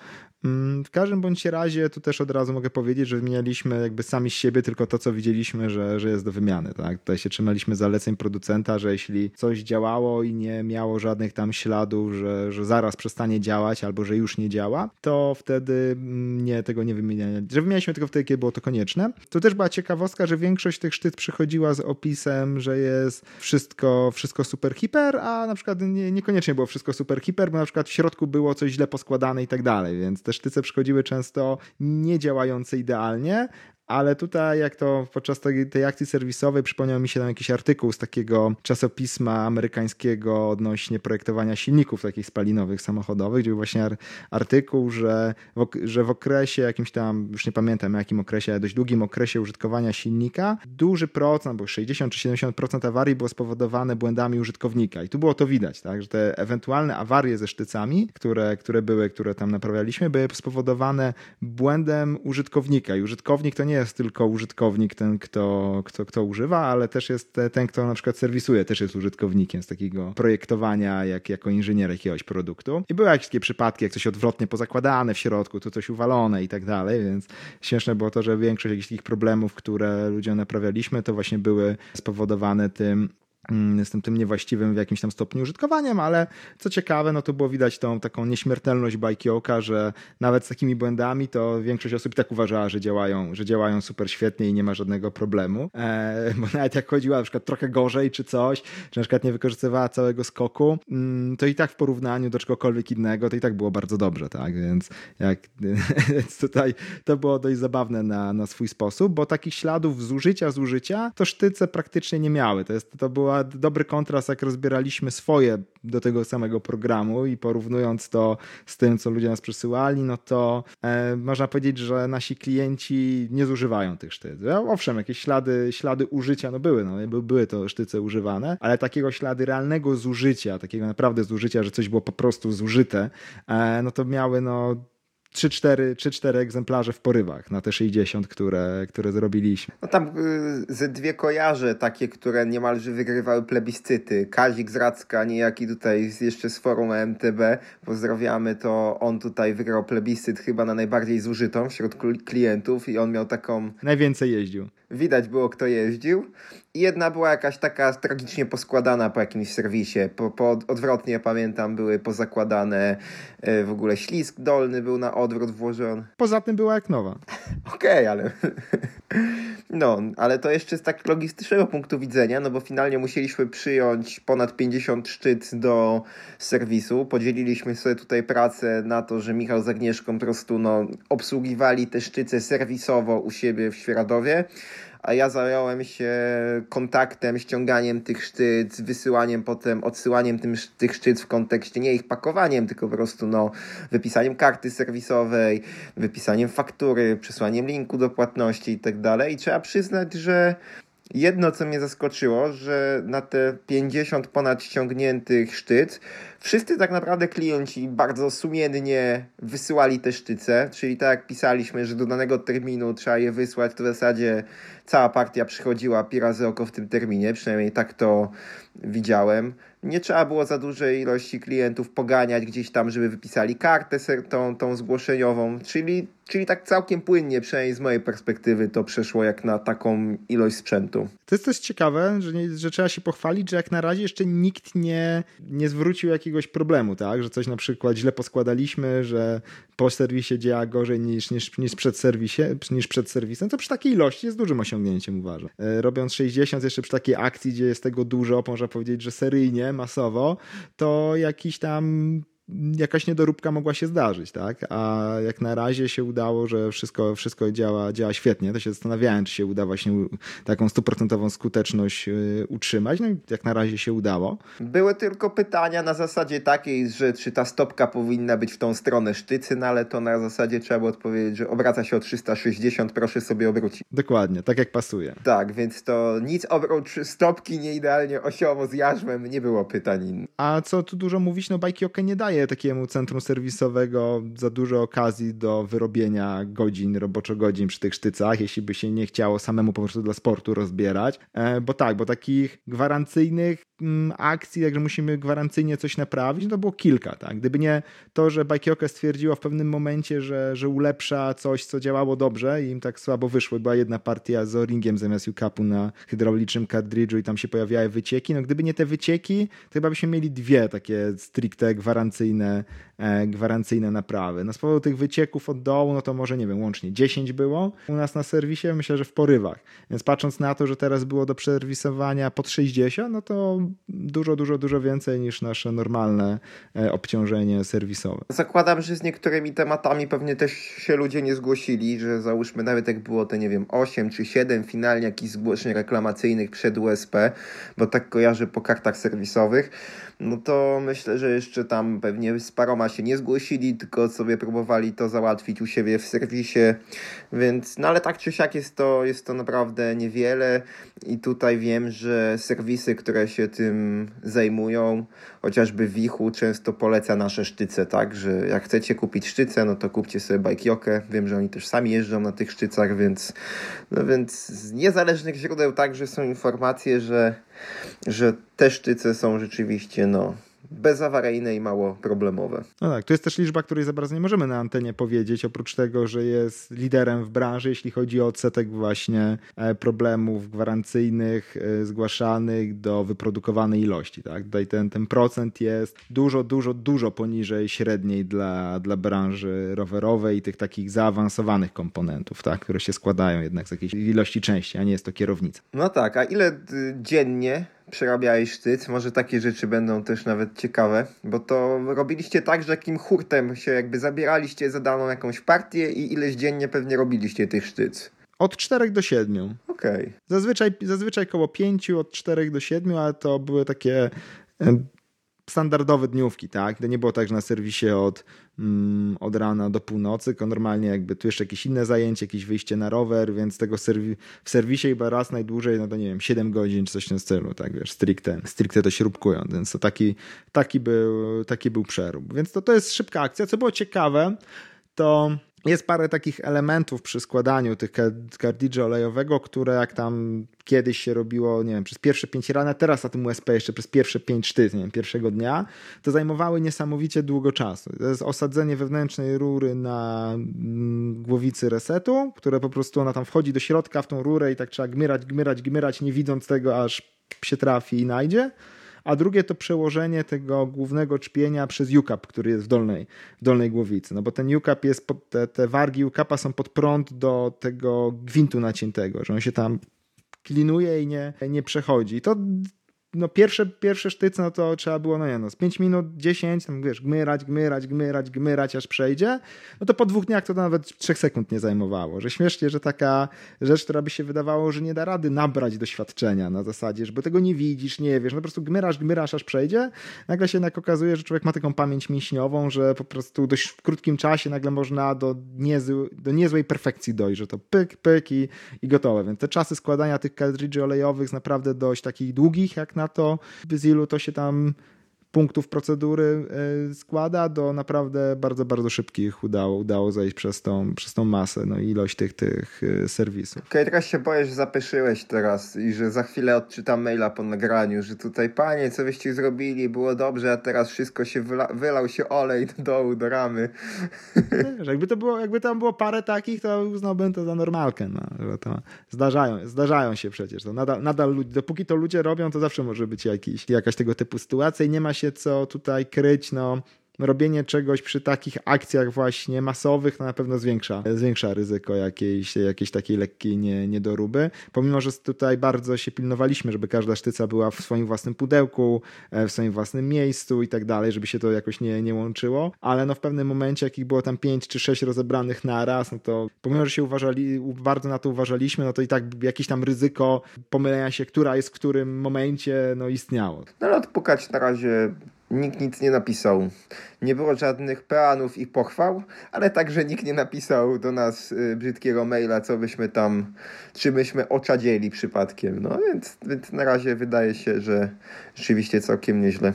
Mm, w każdym bądź razie, tu też od razu mogę powiedzieć, że wymienialiśmy jakby sami siebie tylko to, co widzieliśmy, że, że jest do wymiany. Tak? Tutaj się trzymaliśmy zaleceń producenta, że jeśli coś działało i nie miało żadnych tam śladów, że, że zaraz przestanie działać albo że już nie działa, to wtedy mm, nie, tego nie wymienialiśmy. Że wymienialiśmy tylko wtedy, kiedy było to konieczne. To też była ciekawostka, że większość tych sztyc przychodziła z opisem, że jest wszystko, wszystko super hiper, a na przykład nie, niekoniecznie było wszystko super hiper, bo na przykład w środku było coś źle poskładane i tak dalej, więc te sztyce przychodziły często nie działające idealnie, ale tutaj, jak to podczas tej, tej, akcji serwisowej, przypomniał mi się tam jakiś artykuł z takiego czasopisma amerykańskiego odnośnie projektowania silników takich spalinowych samochodowych, gdzie był właśnie artykuł, że w, że w okresie jakimś tam, już nie pamiętam jakim okresie, ale dość długim okresie użytkowania silnika, duży procent, bo 60 czy 70% awarii było spowodowane błędami użytkownika. I tu było to widać, tak, że te ewentualne awarie ze sztycami, które, które były, które tam naprawialiśmy, były spowodowane błędem użytkownika. I użytkownik to nie nie jest tylko użytkownik ten, kto, kto, kto używa, ale też jest ten, kto na przykład serwisuje, też jest użytkownikiem z takiego projektowania jak, jako inżynier jakiegoś produktu. I były jakieś takie przypadki, jak coś odwrotnie pozakładane w środku, tu coś uwalone i tak dalej, więc śmieszne było to, że większość jakichś takich problemów, które ludziom naprawialiśmy, to właśnie były spowodowane tym, z tym, tym niewłaściwym w jakimś tam stopniu użytkowaniem, ale co ciekawe, no to było widać tą taką nieśmiertelność bajkioka, że nawet z takimi błędami to większość osób tak uważała, że działają, że działają super świetnie i nie ma żadnego problemu. E, bo nawet jak chodziła na przykład trochę gorzej czy coś, czy na przykład nie wykorzystywała całego skoku, mm, to i tak w porównaniu do czegokolwiek innego, to i tak było bardzo dobrze, tak? Więc jak więc tutaj to było dość zabawne na, na swój sposób, bo takich śladów zużycia, zużycia to sztyce praktycznie nie miały. To, jest, to była dobry kontrast, jak rozbieraliśmy swoje do tego samego programu i porównując to z tym, co ludzie nas przesyłali, no to e, można powiedzieć, że nasi klienci nie zużywają tych sztyc. Owszem, jakieś ślady, ślady użycia, no były, no, były to sztyce używane, ale takiego ślady realnego zużycia, takiego naprawdę zużycia, że coś było po prostu zużyte, e, no to miały no 3-4 egzemplarze w porywach na te 60, które, które zrobiliśmy. No tam y, ze dwie kojarze takie, które niemalże wygrywały plebiscyty. Kazik z Racka, niejaki tutaj jeszcze z forum MTB, pozdrawiamy, to on tutaj wygrał plebiscyt chyba na najbardziej zużytą wśród klientów i on miał taką... Najwięcej jeździł widać było, kto jeździł. I jedna była jakaś taka tragicznie poskładana po jakimś serwisie. Po, po odwrotnie pamiętam, były pozakładane e, w ogóle ślisk dolny był na odwrót włożony. Poza tym była jak nowa. Okej, okay, ale. no, ale to jeszcze z tak logistycznego punktu widzenia, no bo finalnie musieliśmy przyjąć ponad 50 szczyt do serwisu. Podzieliliśmy sobie tutaj pracę na to, że Michał z Agnieszką po prostu no, obsługiwali te sztyce serwisowo u siebie w Świeradowie a ja zająłem się kontaktem, ściąganiem tych sztyc, wysyłaniem potem, odsyłaniem tym, tych sztyc w kontekście nie ich pakowaniem, tylko po prostu no, wypisaniem karty serwisowej, wypisaniem faktury, przesłaniem linku do płatności i tak dalej. I trzeba przyznać, że Jedno, co mnie zaskoczyło, że na te 50 ponad ściągniętych sztyc, wszyscy tak naprawdę klienci bardzo sumiennie wysyłali te sztyce, czyli tak jak pisaliśmy, że do danego terminu trzeba je wysłać, to w zasadzie cała partia przychodziła pi razy oko w tym terminie, przynajmniej tak to widziałem. Nie trzeba było za dużej ilości klientów poganiać gdzieś tam, żeby wypisali kartę tą, tą zgłoszeniową, czyli, czyli tak całkiem płynnie, przynajmniej z mojej perspektywy, to przeszło jak na taką ilość sprzętu. To jest też ciekawe, że, nie, że trzeba się pochwalić, że jak na razie jeszcze nikt nie, nie zwrócił jakiegoś problemu, tak? Że coś na przykład źle poskładaliśmy, że po serwisie działa gorzej niż, niż, niż, przed, serwisie, niż przed serwisem, to przy takiej ilości jest dużym osiągnięciem, uważam. E, robiąc 60 jeszcze przy takiej akcji, gdzie jest tego dużo, można powiedzieć, że seryjnie, masowo, to jakiś tam jakaś niedoróbka mogła się zdarzyć, tak? A jak na razie się udało, że wszystko, wszystko działa, działa świetnie, to się zastanawiałem, czy się uda właśnie taką stuprocentową skuteczność y, utrzymać. No i jak na razie się udało. Były tylko pytania na zasadzie takiej, że czy ta stopka powinna być w tą stronę sztycy, no ale to na zasadzie trzeba było odpowiedzieć, że obraca się o 360, proszę sobie obrócić. Dokładnie, tak jak pasuje. Tak, więc to nic oprócz stopki nie idealnie osiowo z jarzmem nie było pytań. A co tu dużo mówić, no bajki OK nie daje daje takiemu centrum serwisowego za dużo okazji do wyrobienia godzin, roboczo godzin przy tych sztycach, jeśli by się nie chciało samemu po prostu dla sportu rozbierać. E, bo tak, bo takich gwarancyjnych akcji, także musimy gwarancyjnie coś naprawić, no to było kilka. Tak? Gdyby nie to, że Bajkioka stwierdziła w pewnym momencie, że, że ulepsza coś, co działało dobrze i im tak słabo wyszło. Była jedna partia z O-ringiem zamiast UCAP-u na hydraulicznym kartridżu i tam się pojawiały wycieki. No gdyby nie te wycieki, to chyba byśmy mieli dwie takie stricte gwarancyjne, e, gwarancyjne naprawy. No z powodu tych wycieków od dołu, no to może nie wiem, łącznie 10 było u nas na serwisie, myślę, że w porywach. Więc patrząc na to, że teraz było do przeserwisowania pod 60, no to dużo, dużo, dużo więcej niż nasze normalne e, obciążenie serwisowe. Zakładam, że z niektórymi tematami pewnie też się ludzie nie zgłosili, że załóżmy nawet jak było te, nie wiem, 8 czy 7 finalnie jakichś zgłoszeń reklamacyjnych przed USP, bo tak kojarzę po kartach serwisowych, no to myślę, że jeszcze tam pewnie z paroma się nie zgłosili, tylko sobie próbowali to załatwić u siebie w serwisie, więc no ale tak czy siak jest to, jest to naprawdę niewiele i tutaj wiem, że serwisy, które się tym zajmują, chociażby Wichu często poleca nasze sztyce, tak, że jak chcecie kupić sztyce, no to kupcie sobie bajkiokę, wiem, że oni też sami jeżdżą na tych sztycach, więc no więc z niezależnych źródeł także są informacje, że, że te sztyce są rzeczywiście no bezawaryjne i mało problemowe. No tak, to jest też liczba, której za bardzo nie możemy na antenie powiedzieć, oprócz tego, że jest liderem w branży, jeśli chodzi o odsetek właśnie e, problemów gwarancyjnych e, zgłaszanych do wyprodukowanej ilości. Tak? Tutaj ten, ten procent jest dużo, dużo, dużo poniżej średniej dla, dla branży rowerowej i tych takich zaawansowanych komponentów, tak? które się składają jednak z jakiejś ilości części, a nie jest to kierownica. No tak, a ile dziennie przerabiałeś sztyc. Może takie rzeczy będą też nawet ciekawe, bo to robiliście tak, że jakim hurtem się jakby zabieraliście za daną jakąś partię i ileś dziennie pewnie robiliście tych sztyc. Od 4 do 7. Okej. Okay. Zazwyczaj, zazwyczaj koło 5, od 4 do 7, ale to były takie standardowe dniówki, tak? To nie było tak, że na serwisie od, od rana do północy, normalnie jakby tu jeszcze jakieś inne zajęcie, jakieś wyjście na rower, więc tego serwi w serwisie chyba raz najdłużej, no to nie wiem, 7 godzin czy coś w tym stylu, tak wiesz, stricte, stricte to śrubkując, więc to taki, taki, był, taki był przerób. Więc to, to jest szybka akcja. Co było ciekawe, to jest parę takich elementów przy składaniu tych kartridża olejowego, które jak tam kiedyś się robiło, nie wiem, przez pierwsze pięć ran, teraz na tym USP jeszcze przez pierwsze pięć sztyc, nie wiem, pierwszego dnia, to zajmowały niesamowicie długo czasu. To jest osadzenie wewnętrznej rury na mm, głowicy resetu, które po prostu ona tam wchodzi do środka w tą rurę i tak trzeba gmyrać, gmyrać, gmyrać, nie widząc tego, aż się trafi i najdzie a drugie to przełożenie tego głównego czpienia przez UCAP, który jest w dolnej, w dolnej głowicy. No bo ten UCAP jest, pod, te, te wargi UCAPa są pod prąd do tego gwintu naciętego, że on się tam klinuje i nie, nie przechodzi. To no pierwsze, pierwsze sztyce, no to trzeba było, no nie no, z 5 minut, 10, tam wiesz, gmyrać, gmyrać, gmyrać, gmyrać, aż przejdzie, no to po dwóch dniach to nawet 3 sekund nie zajmowało, że śmiesznie, że taka rzecz, która by się wydawało, że nie da rady nabrać doświadczenia na zasadzie, że bo tego nie widzisz, nie wiesz, no po prostu gmyrasz, gmyrasz, aż przejdzie, nagle się jednak okazuje, że człowiek ma taką pamięć mięśniową, że po prostu dość w krótkim czasie nagle można do, niezły, do niezłej perfekcji dojść, że to pyk, pyk i, i gotowe, więc te czasy składania tych kartridży olejowych naprawdę dość takich długich, jak na na to, z ilu to się tam punktów procedury e, składa do naprawdę bardzo, bardzo szybkich udało, udało zejść przez tą, przez tą masę, no ilość tych, tych e, serwisów. Okej, okay, teraz się boję, że zapyszyłeś teraz i że za chwilę odczytam maila po nagraniu, że tutaj panie, co wyście zrobili, było dobrze, a teraz wszystko się wyla, wylał się olej do dołu, do ramy. Wiesz, jakby to było, jakby tam było parę takich, to uznałbym to za normalkę, no, że to zdarzają, zdarzają się przecież, to nadal, nadal dopóki to ludzie robią, to zawsze może być jakiś, jakaś tego typu sytuacja i nie ma się się co tutaj kryć, no robienie czegoś przy takich akcjach właśnie masowych to na pewno zwiększa, zwiększa ryzyko jakiejś, jakiejś takiej lekkiej nie, niedoróby. Pomimo, że tutaj bardzo się pilnowaliśmy, żeby każda sztyca była w swoim własnym pudełku, e, w swoim własnym miejscu i tak dalej, żeby się to jakoś nie, nie łączyło, ale no w pewnym momencie, jakich było tam pięć czy sześć rozebranych na raz, no to pomimo, że się uważali, bardzo na to uważaliśmy, no to i tak jakieś tam ryzyko pomylenia się, która jest w którym momencie, no istniało. No ale odpukać na razie Nikt nic nie napisał. Nie było żadnych peanów i pochwał, ale także nikt nie napisał do nas y, brzydkiego maila, co byśmy tam, czy myśmy oczadzieli przypadkiem. No więc, więc na razie wydaje się, że rzeczywiście całkiem nieźle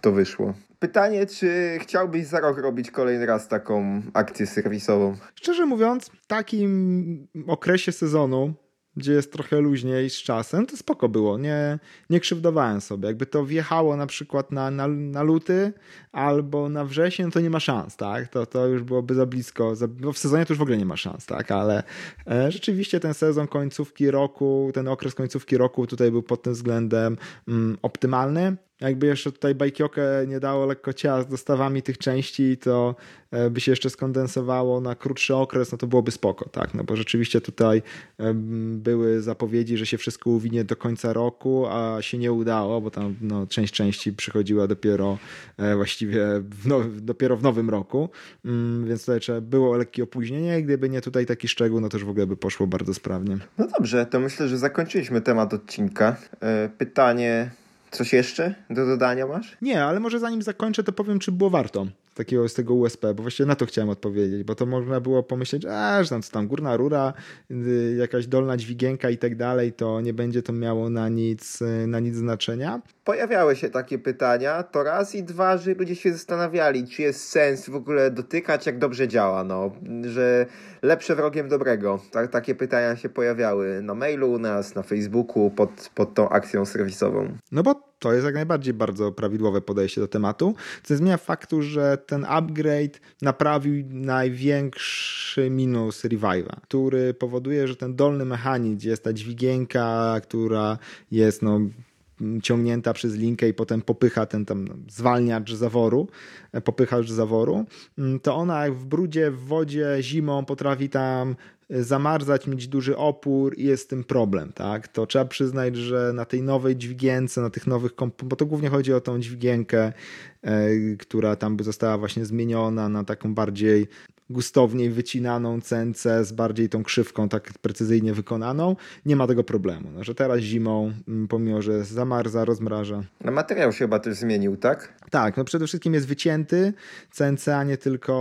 to wyszło. Pytanie, czy chciałbyś za rok robić kolejny raz taką akcję serwisową? Szczerze mówiąc, w takim okresie sezonu gdzie jest trochę luźniej z czasem, to spoko było, nie, nie krzywdowałem sobie. Jakby to wjechało na przykład na, na, na luty albo na wrzesień, to nie ma szans, tak? To, to już byłoby za blisko, za, w sezonie to już w ogóle nie ma szans, tak? Ale e, rzeczywiście ten sezon końcówki roku, ten okres końcówki roku tutaj był pod tym względem mm, optymalny. Jakby jeszcze tutaj Bajkiokę nie dało lekko ciała z dostawami tych części, to e, by się jeszcze skondensowało na krótszy okres, no to byłoby spoko, tak? No bo rzeczywiście tutaj były zapowiedzi, że się wszystko uwinie do końca roku, a się nie udało, bo tam no, część części przychodziła dopiero e, właściwie w now, dopiero w nowym roku, mm, więc tutaj trzeba było lekkie opóźnienie. Gdyby nie tutaj taki szczegół, no to już w ogóle by poszło bardzo sprawnie. No dobrze, to myślę, że zakończyliśmy temat odcinka. E, pytanie Coś jeszcze do dodania masz? Nie, ale może zanim zakończę, to powiem, czy było warto takiego z tego USP, bo właściwie na to chciałem odpowiedzieć, bo to można było pomyśleć, a, że tam co tam górna rura, y, jakaś dolna dźwigienka i tak dalej, to nie będzie to miało na nic, y, na nic znaczenia. Pojawiały się takie pytania, to raz i dwa, że ludzie się zastanawiali, czy jest sens w ogóle dotykać, jak dobrze działa, no, że lepsze wrogiem dobrego. Tak, takie pytania się pojawiały na mailu u nas, na Facebooku pod, pod tą akcją serwisową. No bo to jest jak najbardziej bardzo prawidłowe podejście do tematu, co nie zmienia faktu, że ten upgrade naprawił największy minus Revive'a, który powoduje, że ten dolny mechanizm, jest ta dźwigienka, która jest no ciągnięta przez linkę i potem popycha ten tam zwalniacz zaworu, popychacz zaworu, to ona jak w brudzie, w wodzie, zimą potrafi tam zamarzać, mieć duży opór i jest z tym problem, tak? To trzeba przyznać, że na tej nowej dźwigience, na tych nowych bo to głównie chodzi o tą dźwigienkę, e, która tam by została właśnie zmieniona na taką bardziej gustowniej wycinaną cence z bardziej tą krzywką tak precyzyjnie wykonaną, nie ma tego problemu. No, że teraz zimą, mm, pomimo że zamarza, rozmraża. No materiał się chyba też zmienił, tak? Tak, no przede wszystkim jest wycięty CNC, a nie tylko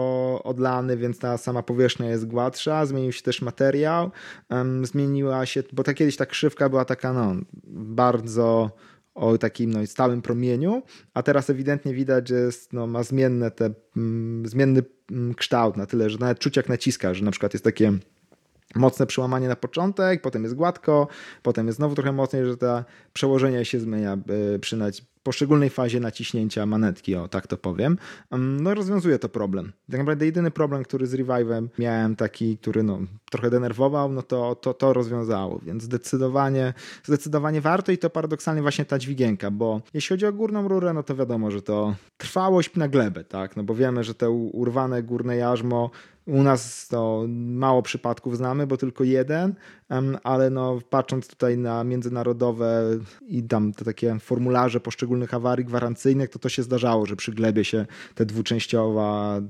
odlany, więc ta sama powierzchnia jest gładsza. Zmienił się też materiał. Um, zmieniła się, bo ta kiedyś ta krzywka była taka no, bardzo o takim no, stałym promieniu, a teraz ewidentnie widać, że jest, no, ma zmienne te, mm, zmienny kształt na tyle, że nawet czuć jak naciska, że na przykład jest takie mocne przełamanie na początek, potem jest gładko, potem jest znowu trochę mocniej, że to przełożenie się zmienia przy poszczególnej fazie naciśnięcia manetki, o tak to powiem. No rozwiązuje to problem. Tak naprawdę jedyny problem, który z Revive'em miałem taki, który no, trochę denerwował, no to, to to rozwiązało, więc zdecydowanie, zdecydowanie warto i to paradoksalnie właśnie ta dźwigienka, bo jeśli chodzi o górną rurę, no to wiadomo, że to trwałość na glebę, tak, no bo wiemy, że te urwane górne jarzmo u nas to mało przypadków znamy, bo tylko jeden, ale no, patrząc tutaj na międzynarodowe i tam te takie formularze poszczególnych awarii gwarancyjnych, to to się zdarzało, że przy glebie się ta dwuczęściowa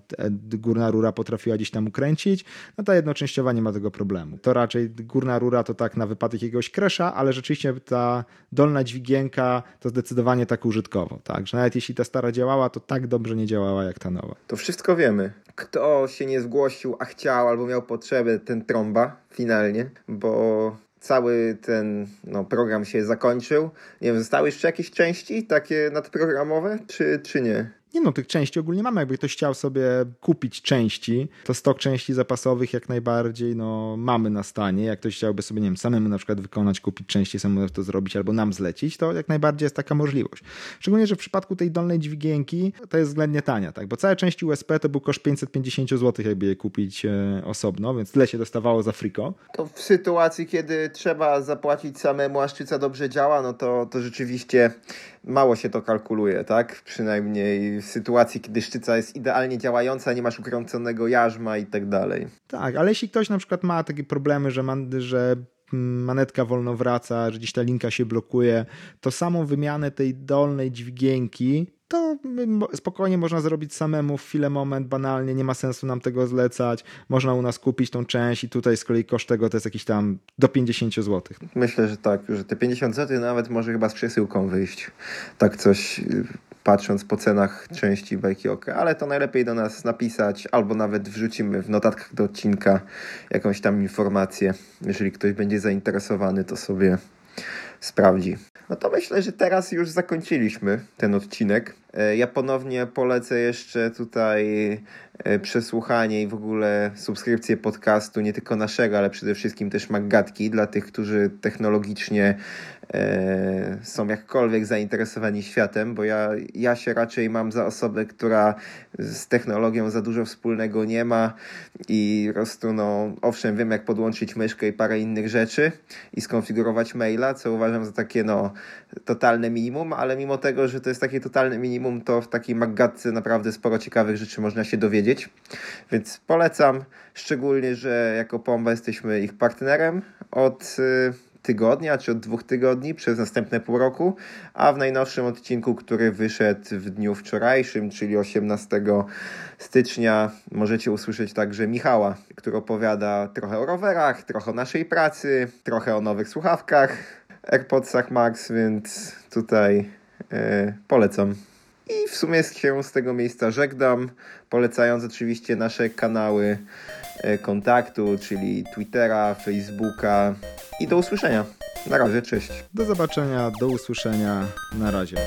górna rura potrafiła gdzieś tam ukręcić, no ta jednoczęściowa nie ma tego problemu. To raczej górna rura to tak na wypadek jakiegoś kresza, ale rzeczywiście ta dolna dźwigienka to zdecydowanie tak użytkowo, tak, że nawet jeśli ta stara działała, to tak dobrze nie działała jak ta nowa. To wszystko wiemy. Kto się nie zgłosił, a chciał albo miał potrzebę, ten trąba finalnie, bo cały ten no, program się zakończył. Nie wiem, zostały jeszcze jakieś części takie nadprogramowe, czy, czy nie? Nie no, tych części ogólnie mamy. Jakby ktoś chciał sobie kupić części, to stok części zapasowych jak najbardziej no, mamy na stanie. Jak ktoś chciałby sobie, nie wiem, samemu na przykład wykonać, kupić części, samemu to zrobić albo nam zlecić, to jak najbardziej jest taka możliwość. Szczególnie, że w przypadku tej dolnej dźwigienki to jest względnie tania, tak? Bo całe części USB to był koszt 550 zł, jakby je kupić e, osobno, więc tyle się dostawało za friko. To w sytuacji, kiedy trzeba zapłacić samemu, a szczyca dobrze działa, no to, to rzeczywiście mało się to kalkuluje, tak? Przynajmniej w sytuacji, kiedy szczyca jest idealnie działająca, nie masz ukręconego jarzma i tak dalej. Tak, ale jeśli ktoś na przykład ma takie problemy, że, że manetka wolno wraca, że gdzieś ta linka się blokuje, to samą wymianę tej dolnej dźwigienki to spokojnie można zrobić samemu w chwilę, moment, banalnie, nie ma sensu nam tego zlecać. Można u nas kupić tą część i tutaj z kolei koszt tego to jest jakiś tam do 50 zł. Myślę, że tak, że te 50 zł nawet może chyba z przesyłką wyjść. Tak coś y, patrząc po cenach części Bajkioka, ale to najlepiej do nas napisać albo nawet wrzucimy w notatkach do odcinka jakąś tam informację. Jeżeli ktoś będzie zainteresowany, to sobie sprawdzi. No to myślę, że teraz już zakończyliśmy ten odcinek. E, ja ponownie polecę jeszcze tutaj przesłuchanie i w ogóle subskrypcję podcastu, nie tylko naszego, ale przede wszystkim też Maggatki, dla tych, którzy technologicznie e, są jakkolwiek zainteresowani światem, bo ja, ja się raczej mam za osobę, która z technologią za dużo wspólnego nie ma i po prostu, no, owszem, wiem jak podłączyć myszkę i parę innych rzeczy i skonfigurować maila, co uważam za takie, no, totalne minimum, ale mimo tego, że to jest takie totalne minimum, to w takiej Maggatce naprawdę sporo ciekawych rzeczy można się dowiedzieć, więc polecam, szczególnie, że jako Pomba jesteśmy ich partnerem od y, tygodnia, czy od dwóch tygodni przez następne pół roku, a w najnowszym odcinku, który wyszedł w dniu wczorajszym, czyli 18 stycznia, możecie usłyszeć także Michała, który opowiada trochę o rowerach, trochę o naszej pracy, trochę o nowych słuchawkach, AirPodsach Max, więc tutaj e, polecam. I w sumie się z tego miejsca żegnam, polecając oczywiście nasze kanały e, kontaktu, czyli Twittera, Facebooka i do usłyszenia. Na razie, cześć. Do zobaczenia, do usłyszenia. Na razie.